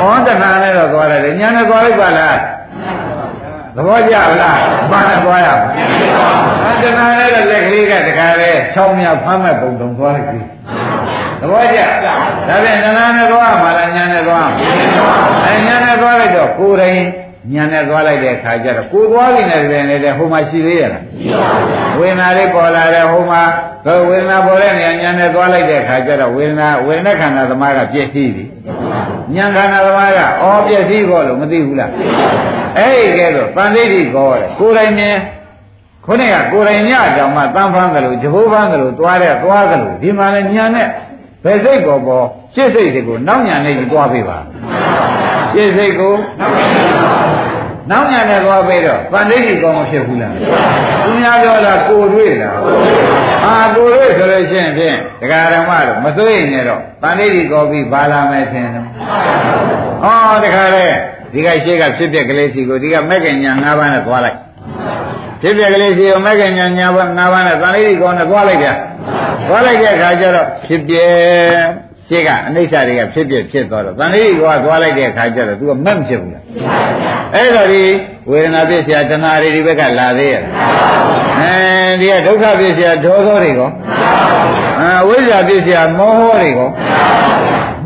။ဩတဏှာနဲ့တော့သွားတယ်ညာနဲ့သွားလိုက်ပါလား သဘောကျလားဘာနဲ့သွားရမလဲတဏှာနဲ့တော့လက်ကလေးကတခါလေချောင်းမြဖမ်းမဲ့ပုံတုံသွားလိုက်ပြီသဘောကျဒါပြန်တဏှာနဲ့သွားမှာလားညာနဲ့သွားအဲညာနဲ့သွားလိုက်တော့ကိုယ်တိုင်ညာနဲ့သွားလိုက်တဲ့အခါကျတော့ကိုသွားပြီနဲ့ပြင်နေတဲ့ဟိုမှာရှိသေးရလားရှိပါဘူးဝေဒနာလေးပေါ်လာတယ်ဟိုမှာဝေဒနာပေါ်တဲ့နေရာညာနဲ့သွားလိုက်တဲ့အခါကျတော့ဝေဒနာဝေဒနာခန္ဓာသမားကပြည့်စည်ပြီ ညာခန္ဓာသမားကအော်ပြည့်စည်ဖို့လို့မသိဘူးလားအဲ့ဒီကဲတော့တန်ဋိဋ္ဌိကောတယ်ကိုယ်တိုင်မြင်ခုနကကိုယ်တိုင်ညကြောင်မှတန်ဖန်းတယ်လို့ဂျဘိုးဖန်းတယ်လို့သွားတဲ့သွားတယ်လို့ဒီမှာလည်းညာနဲ့ဘယ်စိတ်ပေါ်ပေါ်ရှစ်စိတ်တွေကိုနောက်ညာနဲ့ကြီးသွားပေးပါရှပြည့်စိတ်ကိုနောက်ညာ နဲ့သွားပြီးတော့ဗန္ဓိတိကောင်းမဖြစ်ဘူးလားသူများပြောလားကိုတွေ့လားအာကိုတွေ့ဆိုလို့ရှိရင်ဖြင့်ဒကာဓမ္မတို့မစိုးရင်လည်းတော့ဗန္ဓိတိကောပြီးဘာလာမယ်ထင်တယ်ဟောတခါလေဒီကရှိကဖြစ်ပြက်ကလေးစီကိုဒီကမက်ကညာ၅ပါးနဲ့သွားလိုက်ဖြစ်ပြက်ကလေးစီကိုမက်ကညာညာပါ၅ပါးနဲ့ဗန္ဓိတိကောနဲ့သွားလိုက်ကြသွားလိုက်တဲ့အခါကျတော့ဖြစ်ပြ ရှိကအနိစ္စတွေကဖြစ်ဖြစ်ဖြစ်သွားတော့တန်လေးကသွားလိုက်တဲ့အခါကျတော့ तू ကမက်မဖြစ်ဘူးလားအဲ့တော့ဒီဝေဒနာဖြစ်เสียတဏှာတွေဒီဘက်ကလာသေးရဲ့အဲဒီကဒုက္ခဖြစ်เสียဒေါသောတွေကောအဲဝိဇ္ဇာဖြစ်เสียမောဟတွေကော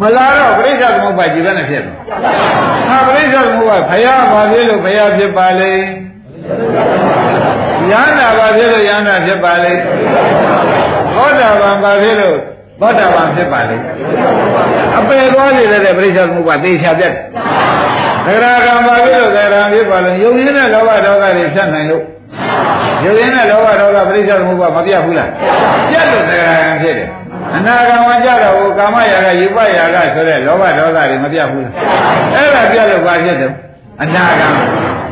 မလာတော့ပြိဿသမုပ္ပါကြည်ပဲနဲ့ဖြစ်တယ်ဟာပြိဿသမုပ္ပါဘုရားဘာဖြစ်လို့ဘုရားဖြစ်ပါလဲယန္တာဘာဖြစ်လို့ယန္တာဖြစ်ပါလဲသောတာပန်ဘာဖြစ်လို့ သောတာပန်ဖြစ်ပါလေအပယ်သွားနေတဲ့ပြိဿသမုပ္ပါသေချာပြတ်သရဂံပါပြီလို့သရဂံဖြစ်ပါလို့ယုံရင်းတဲ့လောဘဒေါသတွေဖြတ်နိုင်လို့ယုံရင်းတဲ့လောဘဒေါသပြိဿသမုပ္ပါမပြတ်ဘူးလားပြတ်လို့သရဂံဖြစ်တယ်အနာဂံဝကြတော့ဟိုကာမရာဂယူပရာဂဆိုတဲ့လောဘဒေါသတွေမပြတ်ဘူးလားအဲ့ဒါပြတ်လို့ဘာဖြစ်တယ်အနာဂံ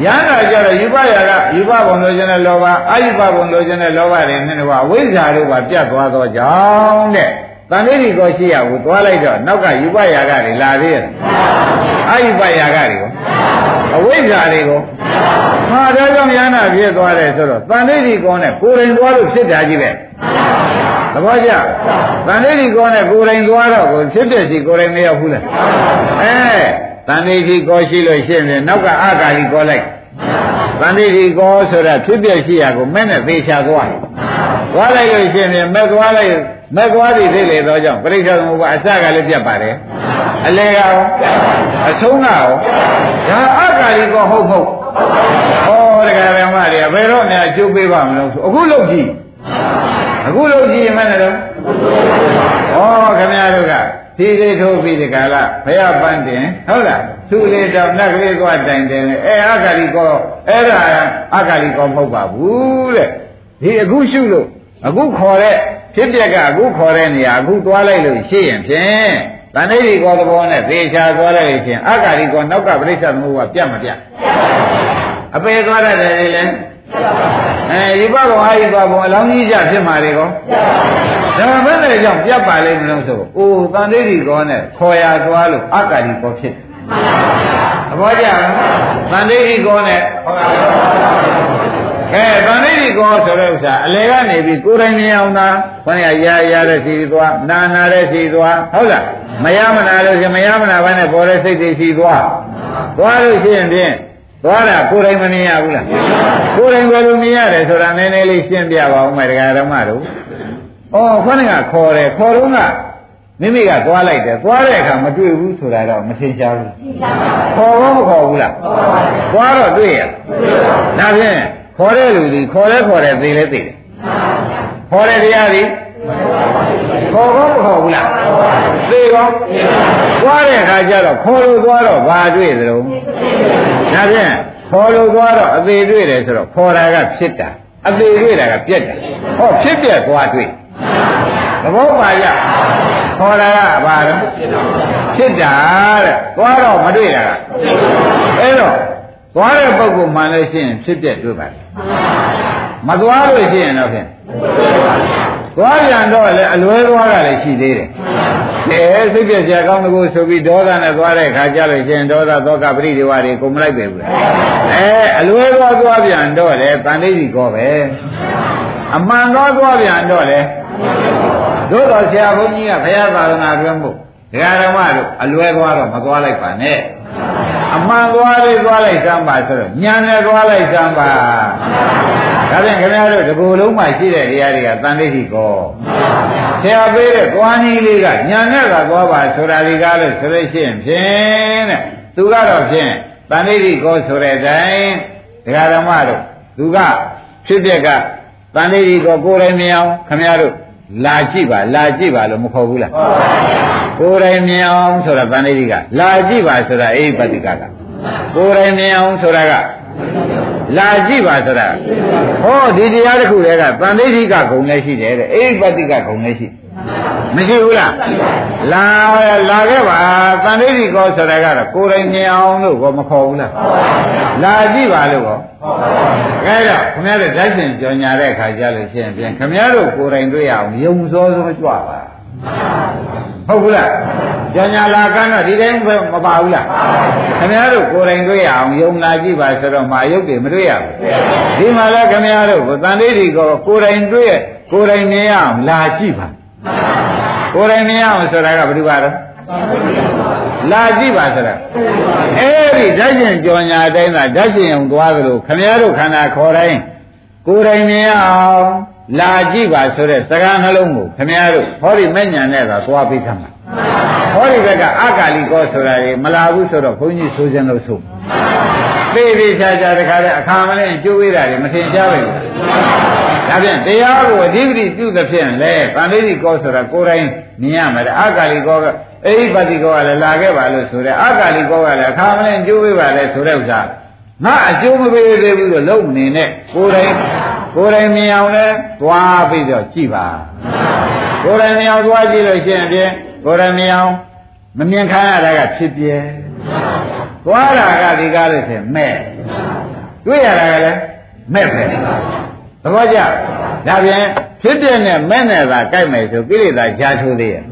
ရဟန္တာကြတော့ယူပရာကယူပဘုံလိုချင်တဲ့လောဘအာယူပဘုံလိုချင်တဲ့လောဘတွေနဲ့တော့ဝိဇ္ဇာတို့ကပြတ်သွားသောကြောင့်တဲ့ တန်လေးကိုရှိရကိုသွားလိုက်တော့နောက်ကယူပယာကတွေလာသေးရဲ့အယူပယာကတွေကိုအဝိဇ္ဇာတွေကိုမှာဒါကြောင့်ယန္တာဖြစ်သွားတယ်ဆိုတော့တန်လေးကောနဲ့ကိုယ်တိုင်သွားလို့ဖြစ်တာကြီးပဲသဘောကျတန်လေးကောနဲ့ကိုယ်တိုင်သွားတော့ကိုဖြစ်တဲ့စီကိုယ်တိုင်မရောက်ဘူးလားအဲတန်လေးကောရှိလို့ရှိရင်နောက်ကအာကာလီကောလိုက်တန်လေးကောဆိုတာဖြစ်ပြရှိရကိုမဲ့နဲ့သေချာသွားသွားလိုက်လို့ရှိရင်မဲ့သွားလိုက် မဲ့သွားသည်သိလေသောကြောင့်ပရိစ္ဆေသမုပ္ပါအစကလည်းပြတ်ပါတယ်အလေကရောအဆုံးကရောဒါအကာလီကောဟုတ်ဟုတ်ဟောတရားဓမ္မတွေကဘယ်တော့မှအကျိုးပေးပါမလို့ဆိုအခုလုပ်ကြည့်အခုလုပ်ကြည့်ရင်မနဲ့တော့ဩခင်ဗျားတို့ကဒီလေးထိုးပြီးဒီကလာဘုရားပန်းတင်ဟုတ်လားသူ့လေးတော့နတ်ကလေးကတိုင်တယ်အဲအကာလီကောအဲ့ဒါအကာလီကောမဟုတ်ပါဘူးတဲ့ဒီအခုရှုလို့အခုခေါ်တဲ့ ဖြစ်ပြက်ကအခုခေါ်တဲ့နေရာအခုသွားလိုက်လို့ရှိရင်ဖြင့်တဏှိကောသဘောနဲ့သေချာသွားလိုက်လို့ရှိရင်အကာလီကောနောက်ကပြိဿသမုပ္ပါပြတ်မပြတ်အပေသွားတဲ့တယ်လေအဲဒီဘဘောအာယဘဘောအလောင်းကြီးကြဖြစ်မှာလေကောဒါမှမဟုတ်ကြောင့်ပြတ်ပါလိမ့်မလို့ဆိုအိုတန်သေးဒီကောနဲ့ခေါ်ရသွားလို့အကာလီကောဖြစ်သဘောကျလားတန်သေးဒီကောနဲ့ ကဲတန်လေးကောဆိုတဲ့ဥစ္စာအလေကနေပြီးကိုယ်တိုင်မြင်အောင်သာခေါင်းရရရတဲ့စီသွားနာနာတဲ့စီသွားဟုတ်လားမရမနာလို့ရှင်မရမနာဘဲနဲ့ပေါ်တဲ့စိတ်တွေစီသွားသွားလို့ရှိရင်ဖြင့်သွားတာကိုယ်တိုင်မမြင်ရဘူးလားကိုယ်တိုင်ဘယ်လိုမြင်ရတယ်ဆိုတာနည်းနည်းလေးရှင်းပြပါဦးမယ်တရားဓမ္မတို့ဩခေါင်းကခေါ်တယ်ခေါ်တော့ကမိမိကသွားလိုက်တယ်သွားတဲ့အခါမတွေ့ဘူးဆိုတာတော့မထင်ရှားဘူးခေါ်တော့မခေါ်ဘူးလားသွားတော့တွေ့ရဒါဖြင့် ခေါ်တဲ့လူဒီခေါ်လဲခေါ်တယ်သိလဲသိတယ်ခေါ်တဲ့တရားဒီခေါ်ကောမခေါ်ဘူးလားသိကောသွားတဲ့အခါကျတော့ခေါ်လို့သွားတော့ဘာတွေ့သလဲဒါဖြင့်ခေါ်လို့သွားတော့အသေးတွေ့တယ်ဆိုတော့ခေါ်တာကဖြစ်တာအသေးတွေ့တာကပြက်တာဟောဖြစ်ပြက်သွားတွေ့သဘောပါရခေါ်တာကဘာလဲဖြစ်တာတဲ့သွားတော့မတွေ့တာကအဲ့တော့ သွားတဲ့ပုဂ္ဂိုလ်မှန်လို့ရှိရင်ဖြစ်ပြတွေ့ပါတယ်မသွားလို့ရှိရင်တော့ဖြင့်သွားပြန်တော့လည်းအလွဲသွားတာလည်းရှိသေးတယ်အဲစိတ်ပြဆရာကောင်းတကူဆိုပြီးဒေါသနဲ့သွားတဲ့ခါကျလို့ရှိရင်ဒေါသသောကပရိဒီဝါတွေကုန်မလိုက်ပဲဘူးအဲအလွဲသွားသွားပြန်တော့လေတန်လေးကြီးကောပဲအမှန်သွားသွားပြန်တော့လေသို့တော်ဆရာဘုန်းကြီးကဘုရားသာသနာတွင်မို့ဒကာဓမ္မတို့အလွဲသွားတော့မသွားလိုက်ပါနဲ့ အမှန်သွားလေးသွားလိုက်စမ်းပါဆိုတော့ညာနဲ့သွားလိုက်စမ်းပါဒါဖြင့်ခင်ဗျားတို့ဒီကိုယ်လုံးမှာရှိတဲ့တရားတွေကတန်လေးရှိကောဆရာပေးတဲ့သွားနည်းလေးကညာနဲ့ကသွားပါဆိုတာဒီကားလို့ဆိုလို့ရှိရင်ဖြင့်တဲ့သူကတော့ဖြင့်တန်လေးရှိကောဆိုတဲ့အတိုင်းဒကာဓမ္မတို့သူကဖြစ်ပြက်ကတန်လေးရှိကောကိုယ်တိုင်မြင်အောင်ခင်ဗျားတို့ လာကြည့်ပါလာကြည့်ပါလို့မခေါ်ဘူးလားကိုယ်တိုင်မြင်အောင်ဆိုတာတန်လေးကြီးကလာကြည့်ပါဆိုတာအိပတိကကကိုယ်တိုင်မြင်အောင်ဆိုတာကလာကြည့်ပါဆိုတာဟောဒီတရားတစ်ခုတည်းကတန်လေးကြီးကဂုံလည်းရှိတယ်တဲ့အိပတိကဂုံလည်းရှိ မရှိဘူးလားလာလာခဲ့ပါတန်ဋိကောဆိုတာကတော့ကိုယ်တိုင်မြင်အောင်လို့ကောမခေါ်ဘူးလားလာကြည့်ပါလို့ကောခဲတော့ခင်ဗျားတို့ဓာတ်ရှင်ကြော်ညာတဲ့ခါကြလို့ရှိရင်ပြန်ခင်ဗျားတို့ကိုယ်တိုင်တွေ့ရအောင်ယုံစောစောကြွပါဟုတ်ဘူးလားကြော်ညာလာကန်းတော့ဒီတိုင်းမပါဘူးလားခင်ဗျားတို့ကိုယ်တိုင်တွေ့ရအောင်ယုံလာကြည့်ပါဆိုတော့မာယုတ်တွေမတွေ့ရဘူးဒီမှာလည်းခင်ဗျားတို့ကိုတန်ဋိကောကိုယ်တိုင်တွေ့ကိုယ်တိုင်မြင်ရအောင်လာကြည့်ပါ ကိုယ်တိုင်မြင်ရအောင်ဆိုတာကဘယ်လိုပါတော့လာကြည့်ပါဆိုတာအဲ့ဒီဓာတ်ရှင်ကြော်ညာအတိုင်းသာဓာတ်ရှင်အောင်သွားသလိုခမည်းတော်ခန္ဓာခေါ်တိုင်းကိုယ်တိုင်မြင်ရအောင်လာကြည့်ပါဆိုတဲ့စကားနှလုံးကိုခမည်းတော်ဟောဒီမဲ့ညာနဲ့သာသွားပြီးသမှာဟောဒီဘက်ကအကာလီကောဆိုတာတွေမလာဘူးဆိုတော့ဘုန်းကြီးဆိုခြင်းလို့ဆိုသိသိချာချာတခါတည်းအခါမလဲကျိုးဝေးတာတွေမထင်ရှားပဲ ဒါဖြင့်တရားကိုအဓိပတိပြုသဖြင့်လေဗန္ဓိတိကောဆိုတာကိုယ်တိုင်မြင်ရမယ်အကာလီကောကအိပတိကောကလည်းလာခဲ့ပါလို့ဆိုတဲ့အကာလီကောကလည်းအခါမလဲကျိုးဝေးပါလေဆိုတဲ့ဥစ္စာငါအကျိုးမပေးသေးဘူးလို့လုံးနေနဲ့ကိုယ်တိုင်ကိုယ်တိုင်မြင်အောင်လဲသွားပြီးတော့ကြည့်ပါကိုယ်တိုင်မြင်အောင်သွားကြည့်လို့ရှိရင်ဖြင့်ကိုယ်တိုင်မြင်အောင်မမြင်ခံရတာကဖြစ်ပြဲသွားတာကဒီကားလို့ဆိုမဲ့တွေ့ရတာကလည်းမဲ့ပဲသ ဘောကျဒါပြန်ဖြစ်ပြနဲ့မဲ့နဲ့သာကြိုက်မယ်ဆိုကိလေသာရှားထိုးသေးရဲ့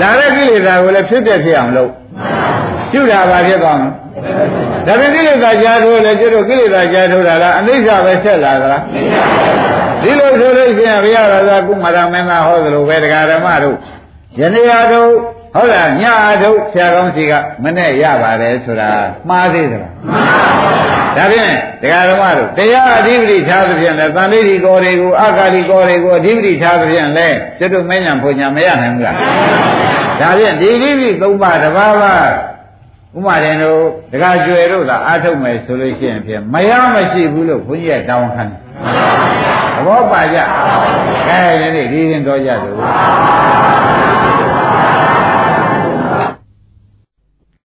လာတဲ့ကိလေသာကိုလည်းဖြစ်ပြဖြစ်အောင်လုပ်ကျุတာပါဖြစ်သွားမှာဒါပြန်ကိလေသာရှားထိုးလည်းကျတို့ကိလေသာရှားထိုးတာလားအနိစ္စပဲဆက်လာသလားဒီလိုဆိုလို့ရှိရင်ဘုရားရာဇာကုမာရမင်းသားဟောသလိုပဲတရားဓမ္မတို့ယနေ့အားထုတ်ဟုတ်လားညအားထုတ်ဆရာကောင်းစီကမနဲ့ရပါတယ်ဆိုတာမှားသေးသလားမှားပါဘူး ဒါဖြင့်တရားဓမ္မတို့တရားအဓိပတိထားသဖြင့်လည်းသံဃိတိကောတွေကိုအာဂါလိကောတွေကိုအဓိပတိထားသဖြင့်လည်းကျွတ်တို့မဉ္ဇဉ်ဖွညာမရနိုင်ဘူးလားဒါဖြင့်ဒီအဓိပတိသုံးပါးတစ်ပါးပါဥမာရင်တို့တခါကျွယ်တို့သာအားထုတ်မယ်ဆိုလို့ရှိရင်ဖြင့်မရမရှိဘူးလို့ဘုန်းကြီးကတောင်းခံတယ်သဘောပါကြကဲဒီနေ့ဒီရင်တော်ကြလို့